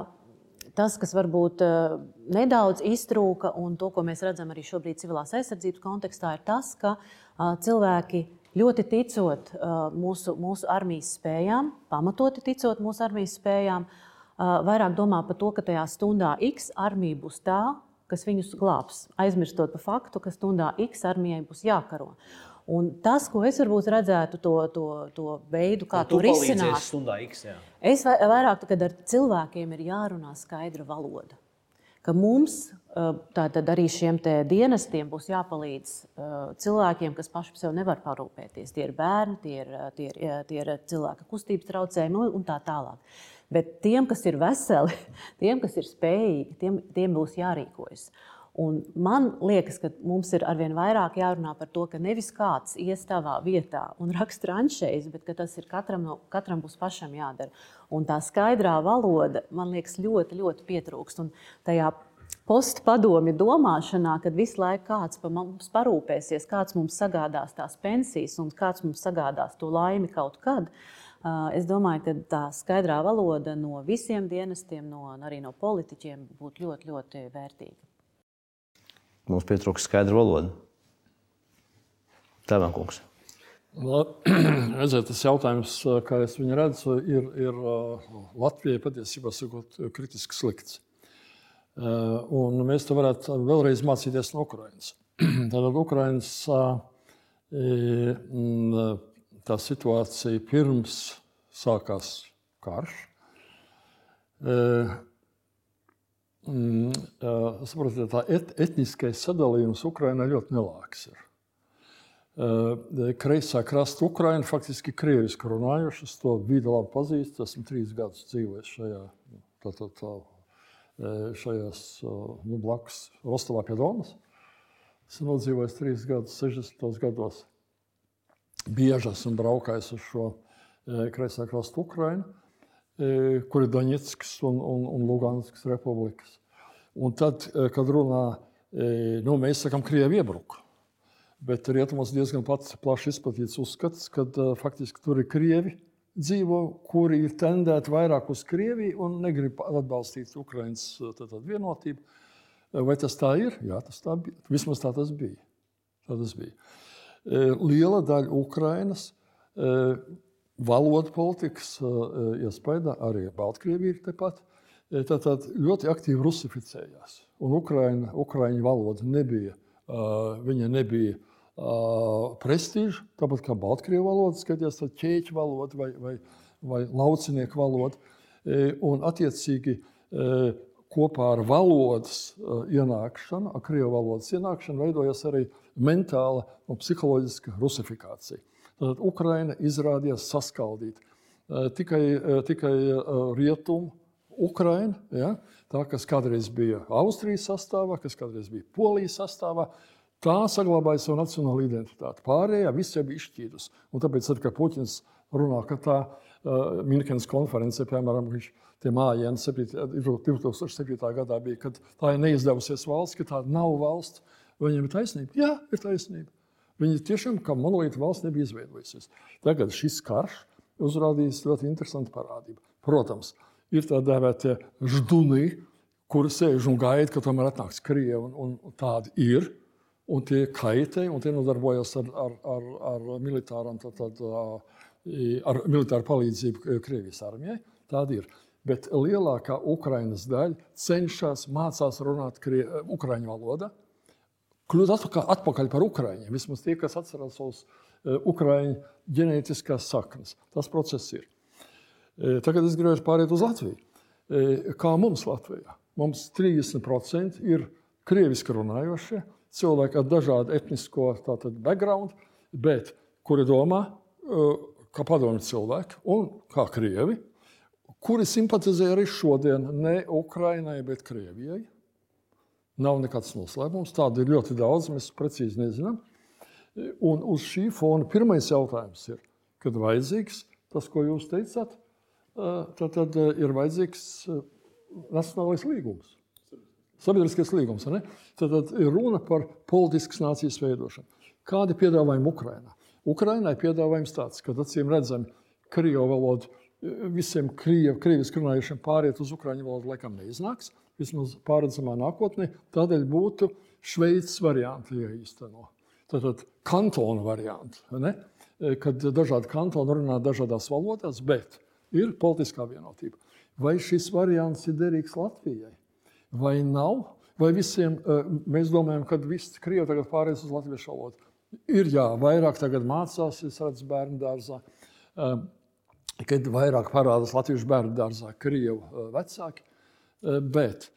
tas, kas varbūt uh, nedaudz iztrūka, un to, ko mēs redzam arī šobrīd civilās aizsardzības kontekstā, ir tas, ka uh, cilvēki ļoti ticot uh, mūsu, mūsu armijas spējām, pamatoti ticot mūsu armijas spējām, vairāk domā par to, ka tajā stundā X armija būs tā, kas viņus glābs, aizmirstot par faktu, ka stundā X armijai būs jākaro. Un tas, ko es varbūt redzētu, to, to, to veidu, kā to risināt, X, jā. es vairāk kad ar cilvēkiem ir jārunā skaidra valoda. Ka mums, tātad arī šiem dienestiem, būs jāpalīdz cilvēkiem, kas paši par sevi nevar parūpēties. Tie ir bērni, tie ir, tie ir, tie ir cilvēka kustības traucējumi un tā tālāk. Bet tiem, kas ir veseli, tiem, kas ir spējīgi, tiem, tiem būs jārīkojas. Un man liekas, ka mums ir arvien vairāk jārunā par to, ka nevis kāds ies savā vietā un raksta ranšēs, bet tas ir katram, no, katram būs pašam jādara. Un tā skaidrā valoda, man liekas, ļoti, ļoti pietrūkst. Un tajā postpadomju domāšanā, kad visu laiku kāds par mums parūpēsies, kāds mums sagādās tās pensijas un kāds mums sagādās to laimi kaut kad, Es domāju, ka tā skaidrā valoda no visiem dienestiem, no, arī no politiķiem, būtu ļoti, ļoti vērtīga. Mums pietrūkst skaidra valoda. Tā ir kungs. Redziet, tas jautājums, kā es viņu redzu, ir, ir Latvijai patiesībā sakot, kritiski slikts. Un mēs to varētu vēlreiz mācīties no Ukrainas. Tātad Ukrainas tā situācija pirms sākās karš. Saprotiet, tā et, etniskais sadalījums Ukrainā ļoti nelāks. Ir. Kreisā krasta Ukraina faktiski krieviski runājuši. Es to vidi labi pazīstu. Esmu trīs gadus dzīvojis šajā, tā, tā, tā, šajās nu, blakus Rostovā pie Donas. Esmu nodzīvojis trīs gadus, 60. gados bieži esmu braukājis uz šo e, kreisā krasta Ukrainu, e, kur ir Daņetskas un, un, un Luganskas republikas. Un tad, kad runā, nu, mēs sakām, Krievi iebruka. Bet rietumos diezgan plaši izplatīts uzskats, ka faktiski tur ir Krievi dzīvo, kuri ir tendēti vairāk uz Krieviju un negrib atbalstīt Ukraiņas vienotību. Vai tas tā ir? Jā, tas tā bija. Vismaz tā tas bija. Tā tas bija. Liela daļa Ukrainas valodas politikas iespējā, arī Baltkrievija ir tepat, tātad ļoti aktīvi rusificējās. Un Ukraina, Ukraiņu valoda nebija, viņa nebija prestižu, tāpat kā Baltkrievu valoda, skatījās tā ķēķa valoda vai, vai, vai laucinieku valoda. Un attiecīgi kopā ar valodas ienākšanu, ar krievu valodas ienākšanu, veidojas arī mentāla un psiholoģiska rusifikācija. Tad Ukraina izrādījās saskaldīta. Tikai, tikai rietumu Ukraina, ja, tā, kas kādreiz bija Austrijas sastāvā, kas kādreiz bija Polijas sastāvā, Tā saglabāja savu nacionālo identitāti. Pārējā viss jau bija izšķīrusi. Un tāpēc, tad, kad Puķins runā, ka tā uh, Minhenes konferencē, piemēram, viņš tie mājiņi 2007. gadā bija, kad tā ir neizdevusies valsts, ka tā nav valsts, viņiem ir taisnība. Jā, ir taisnība. Viņi tiešām kā monolīta valsts nebija izveidojusies. Tagad šis karš uzrādījis ļoti interesantu parādību. Protams, ir tā dēvētie žduni, kuri sēž un gaida, ka tomēr atnāks Krievi, un, un tādi ir un tie kaitē, un tie nodarbojas ar, ar, ar, ar, militāram, tad, tad, ar militāru palīdzību Krievijas armijai. Tāda ir. Bet lielākā Ukraiņas daļa cenšas mācīt runāt krie, Ukraiņu valodā, kļūt atpakaļ, atpakaļ par Ukraiņiem. Vismaz tie, kas atcerās savus Ukraiņu ģenētiskās saknes. Tas process ir. Tagad es gribēju pāriet uz Latviju. Kā mums Latvijā? Mums 30% ir krieviski runājošie, cilvēki ar dažādu etnisko tātad, background, bet kuri domā, kā padomju cilvēki un kā krievi, kuri simpatizē arī šodien ne Ukrainai, bet Krievijai. Nav nekāds noslēpums. Tādu ir ļoti daudz, mēs precīzi nezinām. Un uz šī fona pirmais jautājums ir, kad vajadzīgs tas, ko jūs teicāt, tad, tad ir vajadzīgs nacionālais līgums. Sabiedriskais līgums. Tad, tad ir runa par politiskas nācijas veidošanu. Kādi piedāvājumi Ukrainā? Ukrainai piedāvājums tāds, ka acīm redzami krievu valodu visiem kriev, krieviski runājušiem pāriet uz ukraiņu valodu laikam neiznāks, vismaz pārredzamā nākotnē. Tādēļ būtu Šveices varianti jāīsteno. Tātad kantona varianti, ne? kad dažādi kantoni runā dažādās valodās, bet ir politiskā vienotība. Vai šis variants ir derīgs Latvijai? vai nav. Vai visiem eh, mēs domājam, ka visi krievi tagad pārējās uz latviešu valodu? Ir jā, vairāk tagad mācās, es redzu, bērnu dārzā. Eh, kad vairāk parādās latviešu bērnu dārzā, krievu vecāki. Bet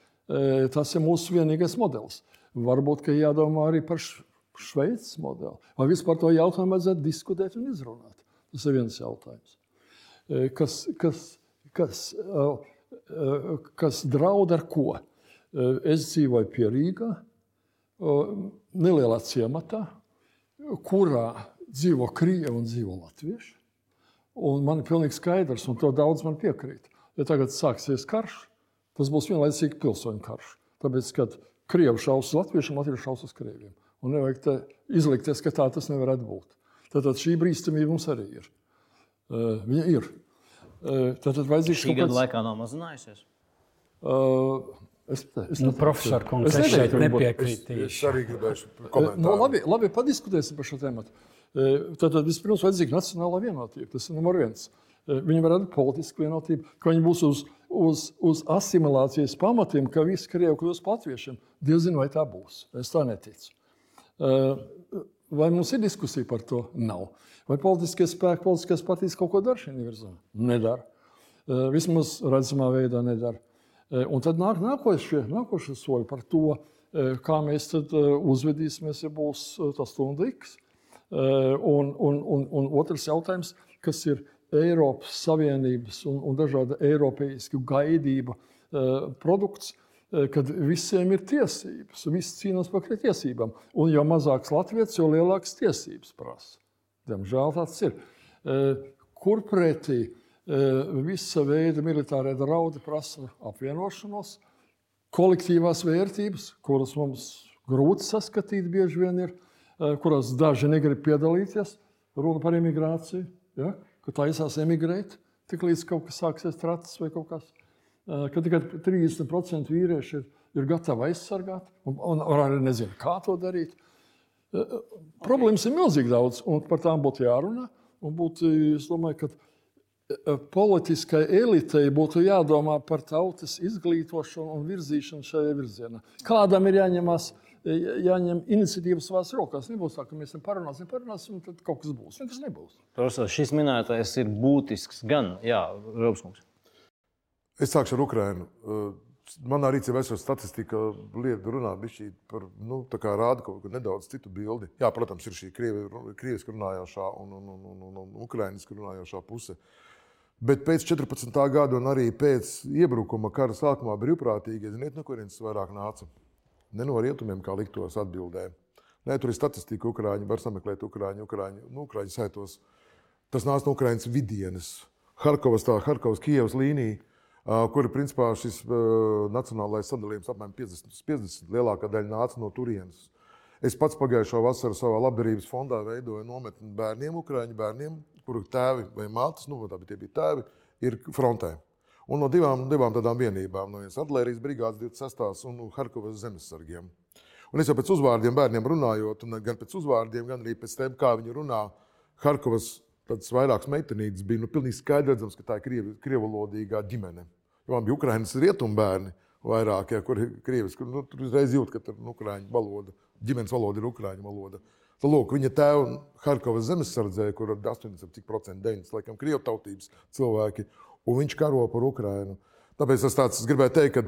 tas ir mūsu vienīgais modelis. Varbūt, jādomā arī par Šveices modeli. Vai vispār to jautājumu vajadzētu diskutēt un izrunāt? Tas ir viens jautājums. Kas, kas, kas, kas draud ar ko? Es dzīvoju pie Rīgā, nelielā ciematā, kurā dzīvo krievi un dzīvo latvieši. Un man ir pilnīgi skaidrs, un to daudz man piekrīt. Ja tagad sāksies karš, tas būs vienlaicīgi pilsoņu karš. Tāpēc, kad krievi šaus uz latviešiem, latvieši šaus uz krieviem. Un nevajag izlikties, ka tā tas nevar būt. Tātad šī brīvstamība mums arī ir. Uh, viņa ir. Uh, tātad vajadzīgs šī gada laikā nav mazinājusies. Uh, Es, es nu, profesor, kungs, es, es šeit nepiekritīšu. Es arī gribēšu komentēt. Nu, labi, labi, padiskutēsim par šo tēmu. Tad, tad vispirms vajadzīga nacionāla vienotība. Tas ir numur viens. Viņi var radīt politisku vienotību, ka viņi būs uz, uz, uz asimilācijas pamatiem, ka visi krievi kļūs latviešiem. Diez zina, vai tā būs. Es tā neticu. Vai mums ir diskusija par to? Nav. Vai politiskie spēki, politiskās partijas kaut ko dara šajā virzā? Nedara. Vismaz redzamā veidā nedara. Eh, un tad nāk nākošie, nākošie soļi par to, eh, kā mēs eh, uzvedīsimies, ja būs tas stunda X. Un, un, un, un otrs jautājums, kas ir Eiropas Savienības un, un dažāda eiropeisku gaidību produkts, kad visiem ir tiesības, visi cīnās par tiesībām. Un jo mazāks Latvijas, jo lielākas tiesības prasa. Diemžēl tāds ir. Kur pretī visa veida militārie draudi prasa apvienošanos, kolektīvās vērtības, kuras mums grūti saskatīt, bieži vien ir, kurās daži negrib piedalīties. Runa par imigrāciju, ja? Kur taisās emigrēt, tik līdz kaut kas sāksies tracis vai kaut kas. Kad tikai 30% vīrieši ir, ir gatavi aizsargāt, un, un, arī nezinu, kā to darīt. Problēmas ir milzīgi daudz, un par tām būtu jārunā. Būtu, es domāju, ka politiskai elitei būtu jādomā par tautas izglītošanu un virzīšanu šajā virzienā. Kādam ir jāņemās jāņem iniciatīva savās rokās. Nebūs tā, ka mēs tam parunāsim, parunāsim, un tad kaut kas būs. Nekas nebūs. Profesor, šis minētais ir būtisks gan, Jā, Robskungs. Es sākšu ar Ukrajinu. Manā rīcībā esoša statistika lieta runā par, nu, rāda kaut ko nedaudz citu bildi. Jā, protams, ir šī krieviski runājošā un, un, un, un, un, un ukrainiski runājošā puse. Bet pēc 14. gada un arī pēc iebrukuma kara sākumā brīvprātīgi, ziniet, no kurienes vairāk nāca? Ne no rietumiem, kā liktos atbildē. Nē, tur ir statistika, ukrāņi var sameklēt ukrāņu, ukrāņu, nu, ukrāņu saitos. Tas nāca no Ukraiņas vidienes. Harkovas, tā Harkovas, Kievas līnija, kur principā šis nacionālais sadalījums apmēram 50, 50 lielākā daļa nāca no turienes. Es pats pagājušā vasarā savā labdarības fondā veidoju nometni bērniem, ukrāņu bērniem, kuru tēvi vai mātes, nu, tā bija tēvi, ir frontē. Un no divām, divām tādām vienībām, no vienas artērijas brigādes 26. un Harkovas zemesargiem. Un es jau pēc uzvārdiem bērniem runājot, gan pēc uzvārdiem, gan arī pēc tam, kā viņi runā, Harkovas vairākas meitenītes bija nu, pilnīgi skaidrs, ka tā ir krievi, krievalodīgā ģimene. Jo man bija Ukraiņas rietumbērni vairāk, ja, kur ir krievis, kur nu, tur uzreiz jūt, ka tur ir nu, ukrāņu valoda, ģimenes valoda ir ukrāņu valoda. Tad, lūk, viņa tēva Harkovas zemesardzē, kur ir 80% 9, laikam, krievu tautības cilvēki, un viņš karo par Ukrajinu. Tāpēc es, tāds, es gribēju teikt, ka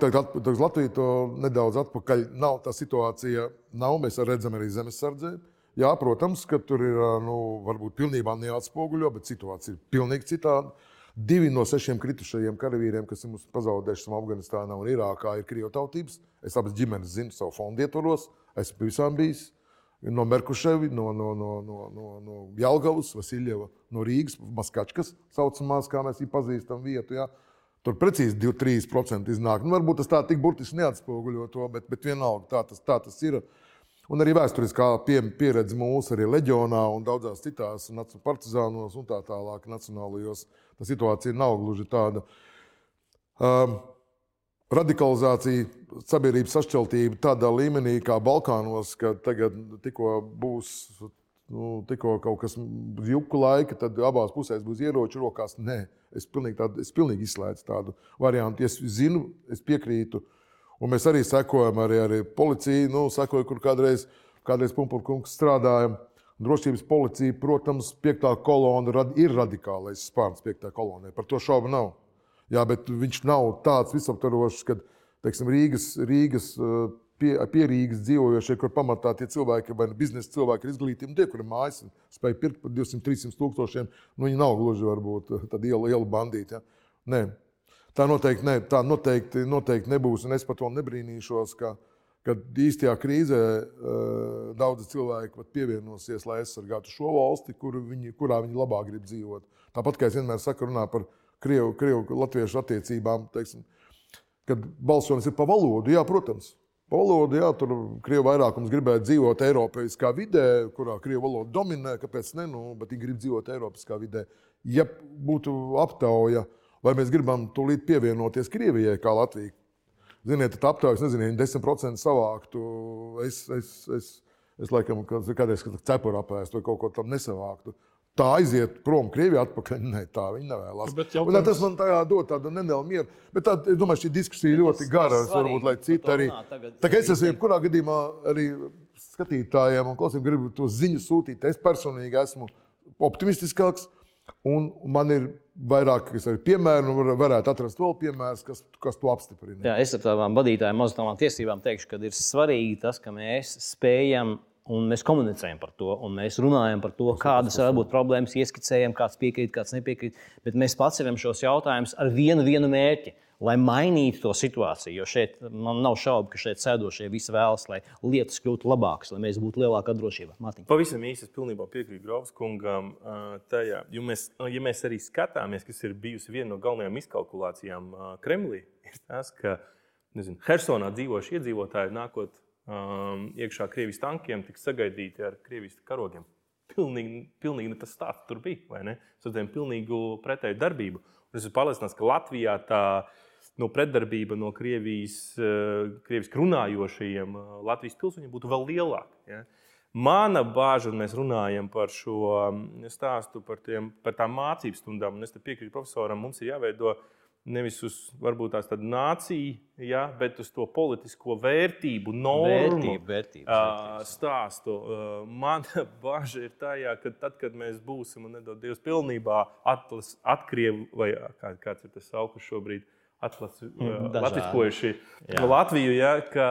tagad Latvija to nedaudz atpakaļ nav. Tā situācija nav. Mēs redzam arī zemesardzē. Jā, protams, ka tur ir nu, varbūt pilnībā neatspoguļo, bet situācija ir pilnīgi citāda. Divi no sešiem kritušajiem karavīriem, kas ir mums pazaudējuši Afganistānā un Irākā, ir krievu tautības. Es abas ģimenes zinu, savu fondu ietvaros. Esmu pie visām bijis no Merkuševi, no, no, no, no, no, no Jālgavas, Vasiljeva, no Rīgas, Maskačkas, saucamās, kā mēs viņu pazīstam, vietu. Ja? Tur precīzi 2-3% iznāk. Nu, varbūt tas tā tik burtiski neatspoguļo to, bet, bet vienalga tā tas, tā tas ir. Un arī vēsturiskā pie, pieredze mūsu arī leģionā un daudzās citās partizānos un tā tālāk nacionālajos. Tā situācija nav gluži tāda. Um, radikalizācija, sabiedrības sašķeltība tādā līmenī kā Balkānos, ka tagad tikko būs nu, tikko kaut kas juku laika, tad abās pusēs būs ieroči rokās. Nē, es pilnīgi, tādu, es pilnīgi izslēdzu tādu variantu. Es zinu, es piekrītu. Un mēs arī sekojam, arī, arī policija, nu, sekoja, kur kādreiz, kādreiz Punkts strādāja. Drošības policija, protams, piektā kolona ir radikālais spārns piektā kolonē. Par to šaubu nav. Jā, bet viņš nav tāds visaptvarošs, ka teiksim, Rīgas, Rīgas pie, pie Rīgas dzīvojošie, kur pamatā tie cilvēki, vai biznesa cilvēki ir izglītīgi, tie, kuriem mājas spēj pirkt par 200-300 tūkstošiem, nu, viņi nav gluži varbūt tādi ielu, ielu bandīti. Ja? Nē. Tā noteikti, ne, tā noteikti, noteikti nebūs, un es par to nebrīnīšos. Ka, kad īstajā krīzē daudzi cilvēki pat pievienosies, lai aizsargātu šo valsti, kur viņi, kurā viņi labāk grib dzīvot. Tāpat kā es vienmēr saku, runā par krievu, krievu latviešu attiecībām, teiksim, kad balsojums ir pa valodu, jā, protams. Pa valodu, jā, tur krievu vairākums gribētu dzīvot Eiropiskā vidē, kurā krievu valoda dominē, kāpēc ne, nu, bet viņi grib dzīvot Eiropiskā vidē. Ja būtu aptauja, vai mēs gribam tūlīt pievienoties Krievijai kā Latvija, ziniet, tad aptaujas, nezinu, 10% savāktu. Es, es, es, es laikam, kādreiz cepuru apēstu vai kaut ko tādu nesavāktu tā aiziet prom Krievijā atpakaļ. Nē, tā viņi nevēlas. Jautājums... Un, tas man tā dod tādu nelielu mieru. Bet tā, es domāju, šī diskusija ļoti gara. Varbūt, lai citi arī. Tā kā es esmu jebkurā gadījumā arī skatītājiem un klausītājiem gribu to ziņu sūtīt. Es personīgi esmu optimistiskāks. Un man ir vairāk piemēru, un varētu atrast vēl piemērus, kas, kas to apstiprina. Jā, es ar tādām vadītājiem, mazām tiesībām teikšu, ka ir svarīgi tas, ka mēs spējam Un mēs komunicējam par to, un mēs runājam par to, kādas var būt problēmas, ieskicējam, kāds piekrīt, kāds nepiekrīt. Bet mēs paceļam šos jautājumus ar vienu, vienu mērķi, lai mainītu to situāciju. Jo šeit man nav šaubu, ka šeit sēdošie visi vēlas, lai lietas kļūtu labākas, lai mēs būtu lielākā drošībā. Matiņ. Pavisam īsi, es pilnībā piekrītu Grovs kungam tajā. Jo mēs, ja mēs arī skatāmies, kas ir bijusi viena no galvenajām izkalkulācijām Kremlī, ir tas, ka nezinu, Hersonā dzīvošie iedzīvotāji nākotnē um, iekšā Krievijas tankiem tiks sagaidīti ar Krievijas karogiem. pilnīgi, pilnīgi ne tas stāsts tur bija. Es redzēju pilnīgi pretēju darbību. Un es esmu pārliecināts, ka Latvijā tā no pretdarbība no Krievijas, Krievijas runājošajiem Latvijas pilsoņiem būtu vēl lielāka. Ja? Mana bāža, un mēs runājam par šo stāstu, par, tiem, par tām mācību stundām, un es piekrītu profesoram, mums ir jāveido nevis uz varbūt tās nāciju, ja, bet uz to politisko vērtību, normu Vērtību, vērtības, ā, stāstu. Mana bažas ir tajā, ka tad, kad mēs būsim un nedod Dievs pilnībā atlas, atkrievi, vai kā, kāds ir tas sauklis šobrīd, atlas, latviskojuši. Latviju, ja, ka,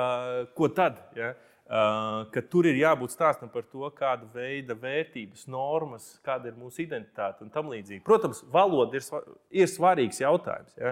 ko tad? Ja? Uh, ka tur ir jābūt stāstam par to, kāda veida vērtības, normas, kāda ir mūsu identitāte un tam līdzīgi. Protams, valoda ir, ir svarīgs jautājums. Ja?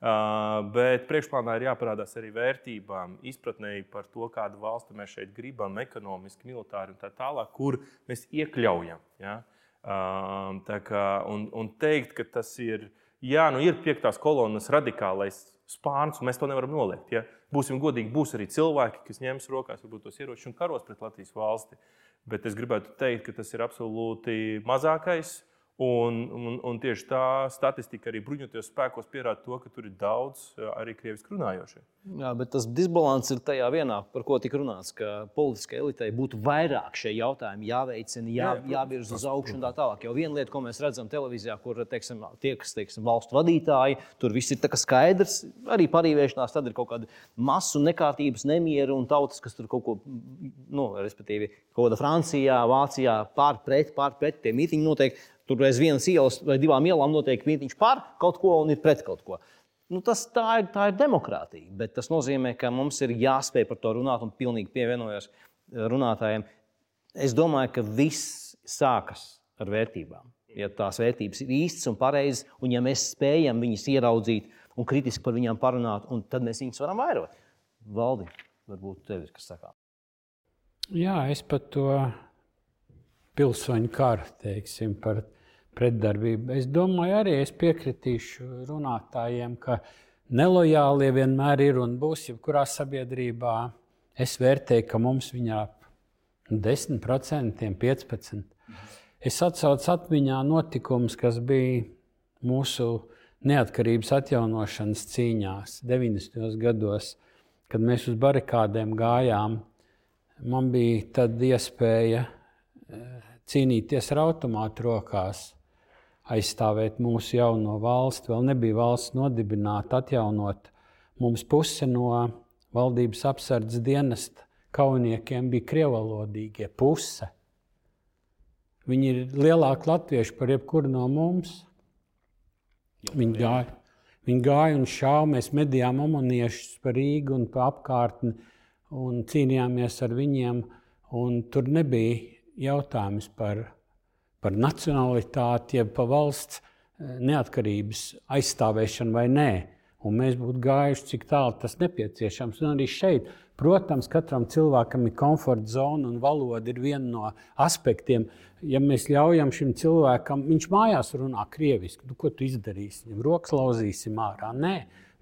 Uh, bet priekšplānā ir jāparādās arī vērtībām, izpratnē par to, kādu valsti mēs šeit gribam, ekonomiski, militāri un tā tālāk, kur mēs iekļaujam. Ja? Uh, tā kā, un, un teikt, ka tas ir, jā, nu ir piektās kolonas radikālais spārns, un mēs to nevaram noliegt. Ja? Būsim godīgi, būs arī cilvēki, kas ņems rokās tos ieročus un karos pret Latvijas valsti. Bet es gribētu teikt, ka tas ir absolūti mazākais. Un, un, un tieši tā statistika arī bruņotajos spēkos pierāda to, ka tur ir daudz eh, arī krieviski runājošie. Jā, bet tas disbalans ir tajā vienā, par ko tika runāts, ka politiskajai elitei būtu vairāk šie jautājumi jāveicina, jā, jāvirza uz augšu un tā tālāk. Jo viena lieta, ko mēs redzam televīzijā, kur teiksim, tie, kas teiksim, valstu vadītāji, tur viss ir skaidrs, arī parīvēšanās, tad ir kaut kāda masu nekārtības, nemieru un tautas, kas tur kaut ko, nu, respektīvi, kaut kāda Francijā, Vācijā pārpret, pārpret, tie mītiņi notiek. Tur aiz vienas ielas vai divām ielām notiek mītīņš par kaut ko un ir pret kaut ko. Nu, tas, tā, ir, tā ir demokrātija, bet tas nozīmē, ka mums ir jāspēj par to runāt un pilnīgi pievienojos eh, runātājiem. Es domāju, ka viss sākas ar vērtībām. Ja tās vērtības ir īstas un pareizas, un ja mēs spējam viņas ieraudzīt un kritiski par viņām parunāt, un tad mēs viņus varam vairot. Valdi, varbūt tev ir kas sakāms. Jā, es par to pilsoņu karu, teiksim, par pretdarbību. Es domāju, arī es piekritīšu runātājiem, ka nelojālie vienmēr ir un būs jebkurā sabiedrībā. Es vērtēju, ka mums viņā 10%, 15%. Es atcaucu atmiņā notikumus, kas bija mūsu neatkarības atjaunošanas cīņās 90. gados, kad mēs uz barikādēm gājām. Man bija tad iespēja eh, cīnīties ar automātu rokās, aizstāvēt mūsu jauno valsti. Vēl nebija valsts nodibināta, atjaunot. Mums puse no valdības apsardzes dienesta kaujiniekiem bija krievalodīgie. Puse. Viņi ir lielāki latvieši par jebkuru no mums. Viņi gāja, viņi gāja un šāva. Mēs medījām amoniešus par Rīgu un pa apkārtni un cīnījāmies ar viņiem. Un tur nebija jautājums par, par nacionalitāti, jeb par valsts eh, neatkarības aizstāvēšanu vai nē. Un mēs būtu gājuši, cik tālu tas nepieciešams. Un arī šeit, protams, katram cilvēkam ir komforta zona un valoda ir viena no aspektiem. Ja mēs ļaujam šim cilvēkam, viņš mājās runā krieviski, nu, ko tu izdarīsi? Viņam rokas lauzīsim ārā. Nē,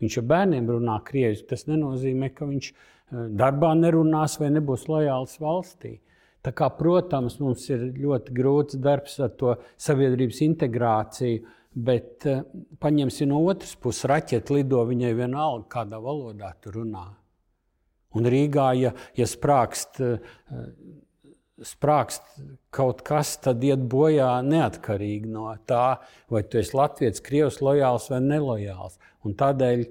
viņš ar bērniem runā krieviski. Tas nenozīmē, ka viņš eh, darbā nerunās vai nebūs lojāls valstī. Tā kā, protams, mums ir ļoti grūts darbs ar to sabiedrības integrāciju, bet uh, paņemsim no otras puses, raķeite lido viņai vienalga, kādā valodā tu runā. Un Rīgā, ja, ja sprākst, uh, sprākst kaut kas, tad iet bojā neatkarīgi no tā, vai tu esi latviečs, krievs, lojāls vai nelojāls. Un tādēļ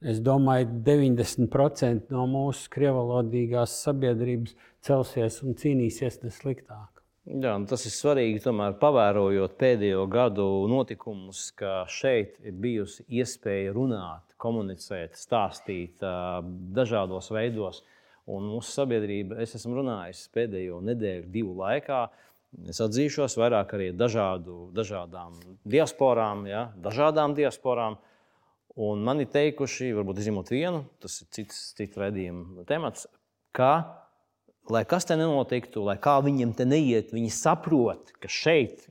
es domāju, ka 90% no mūsu krievalodīgās sabiedrības celsies un cīnīsies nesliktāk. Jā, nu tas ir svarīgi, tomēr pavērojot pēdējo gadu notikumus, ka šeit ir bijusi iespēja runāt, komunicēt, stāstīt dažādos veidos. Un mūsu sabiedrība, es esmu runājis pēdējo nedēļu, divu laikā. Es atzīšos vairāk arī dažādu, dažādām diasporām, ja, dažādām diasporām. Un man ir teikuši, varbūt izņemot vienu, tas ir cits, cits redzējuma temats, ka lai kas te nenotiktu, lai kā viņiem te neiet, viņi saprot, ka šeit,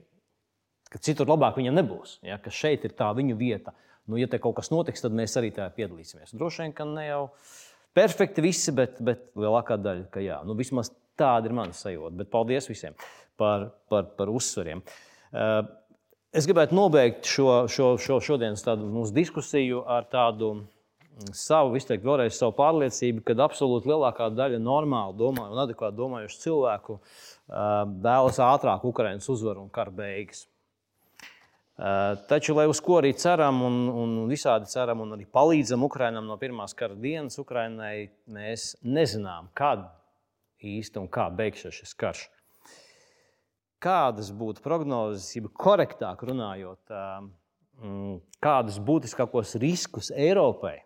ka citur labāk viņam nebūs, ja, ka šeit ir tā viņu vieta. Nu, ja te kaut kas notiks, tad mēs arī tajā piedalīsimies. Droši vien, ka ne jau perfekti visi, bet, bet lielākā daļa, ka jā. Nu, vismaz tāda ir mana sajūta. Bet paldies visiem. par, par, par uzsvariem. Uh, es gribētu nobeigt šo, šo, šo šodienas mūsu diskusiju ar tādu savu, izteikt vēlreiz savu pārliecību, ka absolūti lielākā daļa normāli domāju un adekvāti domājušu cilvēku uh, vēlas ātrāk Ukraiņas uzvaru un kara beigas. Uh, taču, lai uz ko arī ceram, un, un visādi ceram, un arī palīdzam Ukraiņam no pirmās kara dienas, Ukraiņai mēs nezinām, kad īsti un kā beigsies šis karš. Kādas būtu prognozes, ja korektāk runājot, uh, kādus būtiskākos riskus Eiropai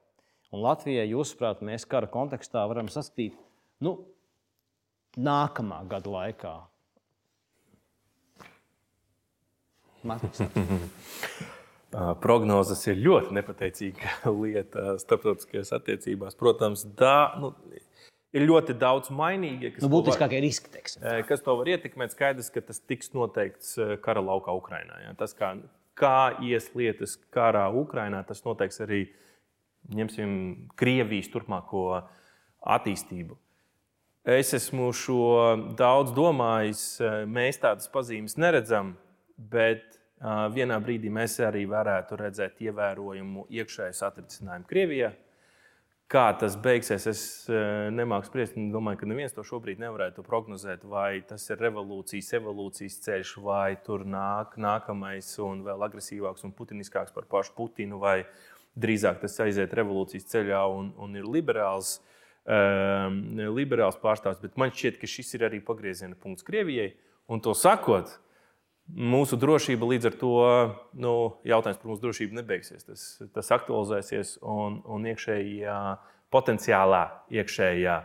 Un Latvijai, jūsuprāt, mēs kara kontekstā varam saskatīt nu, nākamā gada laikā. Prognozes ir ļoti nepateicīga lieta starptautiskajās attiecībās. Protams, tā nu, ir ļoti daudz mainīgie. Nu, būtiskākie riski. Teiksim. Kas to var ietekmēt? Skaidrs, ka tas tiks noteikts kara laukā Ukrajinā. Ja? Tas, kā, kā ies lietas karā Ukrajinā, tas noteiks arī ņemsim Krievijas turpmāko attīstību. Es esmu šo daudz domājis, mēs tādas pazīmes neredzam, bet vienā brīdī mēs arī varētu redzēt ievērojumu iekšēju satricinājumu Krievijā. Kā tas beigsies, es nemāku spriest. Domāju, ka neviens to šobrīd nevarētu prognozēt. Vai tas ir revolūcijas, evolūcijas ceļš, vai tur nāk nākamais un vēl agresīvāks un putiniskāks par pašu Putinu, vai, drīzāk tas aiziet revolūcijas ceļā un, un ir liberāls, um, liberāls pārstāvs. Bet man šķiet, ka šis ir arī pagrieziena punkts Krievijai. Un to sakot, mūsu drošība līdz ar to nu, jautājums par mūsu drošību nebeigsies. Tas, tas aktualizēsies un, un iekšējā, potenciālā iekšējā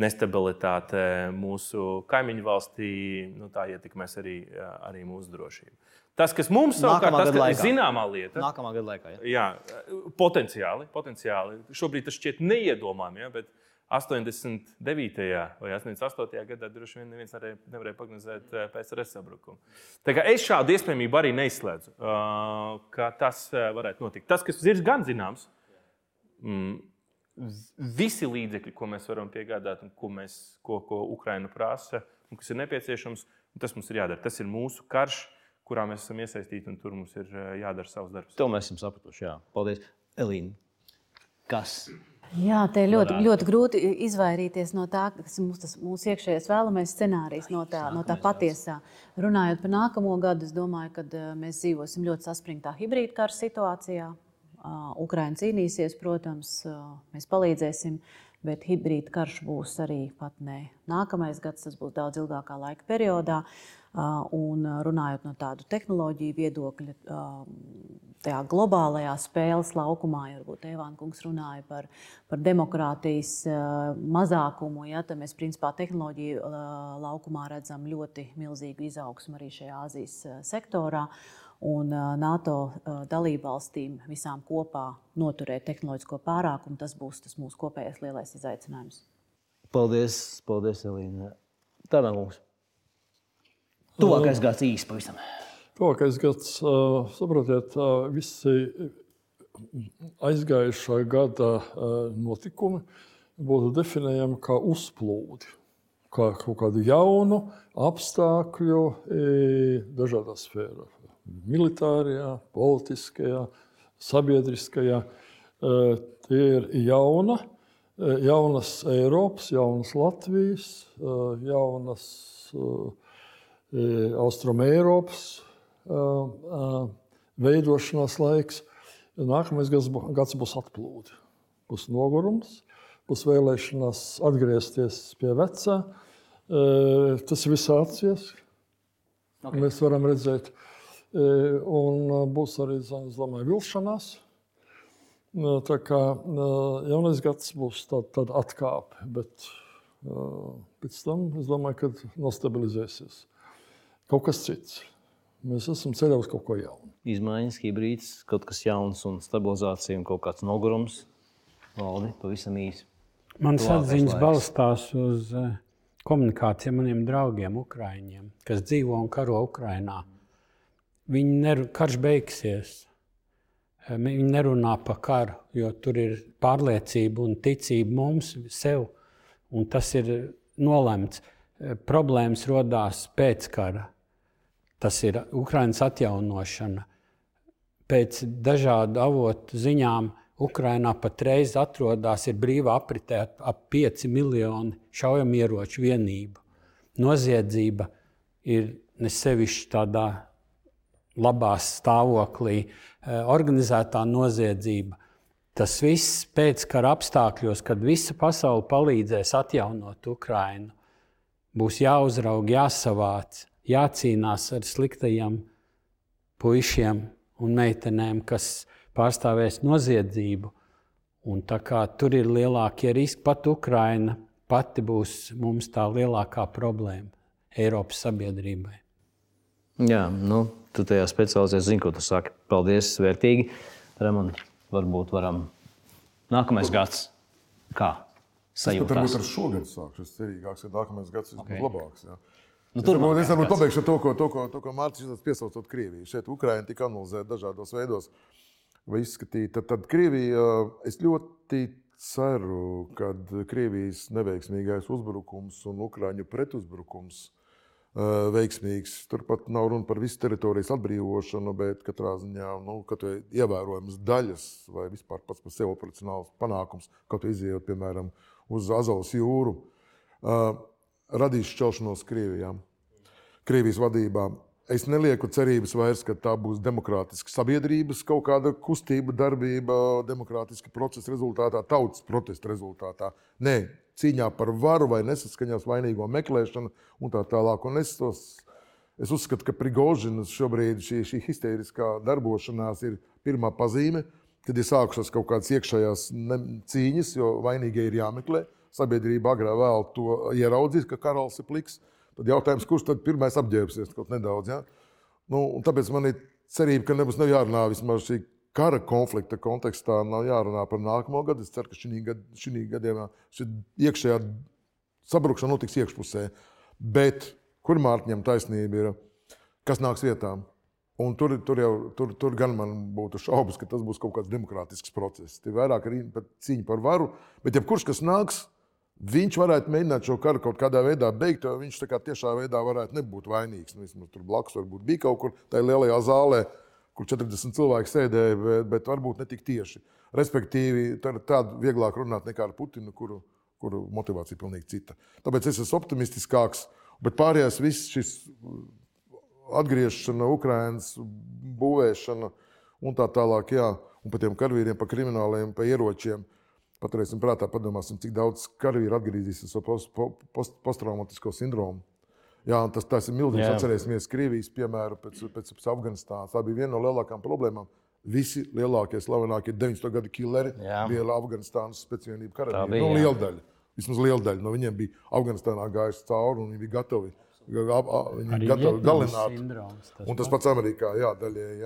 nestabilitāte mūsu kaimiņu valstī, nu, ietekmēs arī, arī mūsu drošību. Tas, kas mums savukārt ir zināmā lieta, nākamā gada laikā. Jā, jā potenciāli, potenciāli. Šobrīd tas šķiet neiedomājami, ja, bet 89. vai 88. gadā droši vien neviens nevarēja prognozēt eh, PSRS sabrukumu. Es šādu iespējamību arī neizslēdzu, ka tas eh, varētu notikt. Tas, kas ir gan zināms, mm, visi līdzekļi, ko mēs varam piegādāt un ko, mēs, ko, ko Ukraina prasa, un kas ir nepieciešams, tas mums ir jādara. Tas ir mūsu karš kurā mēs esam iesaistīti, un tur mums ir eh, jādara savs darbs. To mēs esam sapratuši. Jā. Paldies, Elīna. Kas? Jā, te ir ļoti, ļoti grūti izvairīties no tā, kas ir mūsu, mūsu iekšējais vēlamais scenārijs, no tā, no tā patiesā. Runājot par nākamo gadu, es domāju, ka eh, mēs dzīvosim ļoti saspringtā hibrīda kara situācijā. Ukraiņa cīnīsies, protams, mēs palīdzēsim, bet hibrīda karš būs arī pat ne nākamais gads, tas būs daudz ilgākā laika periodā. Uh, Un runājot no tādu tehnoloģiju viedokļa, tajā globālajā spēles laukumā, ja varbūt Evāna kungs runāja par, par demokrātijas mazākumu, ja, tad mēs principā tehnoloģiju laukumā redzam ļoti milzīgu izaugsmu arī šajā Āzijas sektorā. Un NATO dalībvalstīm visām kopā noturēt tehnoloģisko pārākumu, tas būs tas mūsu kopējais lielais izaicinājums. Paldies, paldies Elīna. Tādā mums. Tuvākais gads īsi pavisam. Tuvākais gads, saprotiet, visi aizgājušā gada notikumi būtu definējami kā uzplūdi, kā kaut kādu jaunu apstākļu dažādās sfērās. Militārajā, politiskajā, sabiedriskajā. Tie ir jauna, jaunas Eiropas, jaunas Latvijas, jaunas Austrumēropas veidošanās laiks. Nākamais gads būs atplūde, būs nogurums, būs vēlēšanās atgriezties pie vecā. Tas viss atsies. Okay. Mēs varam redzēt, un būs arī domāju, vilšanās. Tā kā jaunais gads būs tāda tād atkāpe, bet pēc tam es domāju, ka nostabilizēsies kaut kas cits. Mēs esam ceļā uz kaut ko jaunu. Izmaiņas, hibrīds, kaut kas jauns un stabilizācija un kaut kāds nogurums. Valdi, pavisam īsi. Manas atziņas balstās uz komunikāciju maniem draugiem, Ukrāņiem, kas dzīvo un karo Ukrajinā. Viņi ner, karš beigsies. Viņi nerunā par karu, jo tur ir pārliecība un ticība mums, sev. Un tas ir nolemts. Eh, problēmas radās pēc kara tas ir Ukraiņas atjaunošana. Pēc dažādu avotu ziņām Ukrainā patreiz atrodas brīvā apritē ap 5 miljoni šaujamieroču vienību. Noziedzība ir nesevišķi tādā labā stāvoklī, eh, organizētā noziedzība. Tas viss pēc kara apstākļos, kad visa pasaule palīdzēs atjaunot Ukrajinu, būs jāuzrauga, jāsavāc, jācīnās ar sliktajiem puišiem un meitenēm, kas pārstāvēs noziedzību. Un tā kā tur ir lielākie riski, pat Ukraina pati būs mums tā lielākā problēma Eiropas sabiedrībai. Jā, nu, tu tajā specializējies, zini, ko tu saki. Paldies, vērtīgi. Ramon, varbūt varam nākamais gads. Kā? Es pat varbūt Sajūtās. ar šogad sākšu. Es cerīgāks, ka nākamais gads Okay. būs labāks. Jā. Nu, Es es turpmākais varbūt gads. pabeigšu to, ko, to, ko, to, ko Mārcis piesaucot Krieviju. Šeit Ukraina tika analizēta dažādos veidos vai izskatīta. Tad, tad Krievija, es ļoti ceru, ka Krievijas neveiksmīgais uzbrukums un Ukraiņu pretuzbrukums veiksmīgs. Turpat nav runa par visu teritorijas atbrīvošanu, bet katrā ziņā nu, ievērojamas daļas vai vispār pats par sevi operacionāls panākums, kaut izējot, piemēram, uz Azovas jūru, eh, radīs šķelšanos Krievijā. Krievijas vadībā. Es nelieku cerības vairs, ka tā būs demokrātiska sabiedrības kaut kāda kustība, darbība, demokrātiska procesa rezultātā, tautas protesta rezultātā. Nē, cīņā par varu vai nesaskaņās vainīgo meklēšanu un tā tālāk. Un es, tos, es uzskatu, ka Prigožinas šobrīd šī, šī histēriskā darbošanās ir pirmā pazīme, kad ir sākušās kaut kādas iekšējās cīņas, jo vainīgie ir jāmeklē. Sabiedrība agrāk vēl to ieraudzīs, ka karalis ir pliks. Tad jautājums, kurš tad pirmais apģērbsies kaut nedaudz. Ja? Nu, tāpēc man ir cerība, ka nebūs jārunā vismaz šī kara konflikta kontekstā, nav jārunā par nākamo gadu. Es ceru, ka šī gada, šī gadījumā šī iekšējā sabrukšana notiks iekšpusē. Bet kur Mārtiņam taisnība ir, kas nāks vietā? Un tur, tur jau tur, tur gan man būtu šaubas, ka tas būs kaut kāds demokrātisks process. Tie vairāk ir cīņu par varu, bet jebkurš, kas nāks, viņš varētu mēģināt šo karu kaut kādā veidā beigt, jo viņš tā kā tiešā veidā varētu nebūt vainīgs. Nu, vismaz tur blakus varbūt bija kaut kur tajā lielajā zālē, kur 40 cilvēki sēdēja, bet, bet varbūt ne tik tieši. Respektīvi, tā ir tāda vieglāk runāt nekā ar Putinu, kuru, kuru motivācija ir pilnīgi cita. Tāpēc es esmu optimistiskāks, bet pārējais viss šis atgriešana, Ukraiņas būvēšana un tā tālāk, jā, un par tiem karavīriem, par krimināliem, par ieročiem. Paturēsim prātā, padomāsim, cik daudz karavīru atgriezīsies ar post, post, posttraumatisko sindromu. Jā, tas, tas ir milzīgs. Jā. Atcerēsimies Krievijas piemēru pēc, pēc, pēc Afganistānas. Tā bija viena no lielākajām problēmām. Visi lielākie, slavenākie 90. gadu killeri Jā. bija Afganistānas Tā karavīri. Nu, liela daļa. Vismaz liela daļa no viņiem bija Afganistānā gājuši cauri un viņi bija gatavi. Viņi bija gatavi galināt. sindroms, tas Un tas pats Amerikā, jā, daļēji.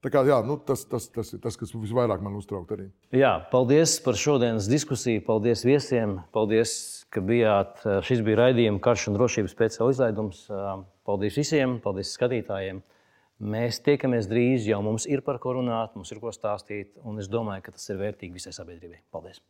Kā, jā, nu, tas, tas, tas ir tas, kas visvairāk man uztrauc arī. Jā, paldies par šodienas diskusiju. Paldies viesiem. Paldies, ka bijāt. Šis bija raidījuma karš un drošības speciāla izlaidums. Paldies visiem, paldies skatītājiem. Mēs tiekamies drīz, jau mums ir par ko runāt, mums ir ko stāstīt, un es domāju, ka tas ir vērtīgi visai sabiedrībai. Paldies!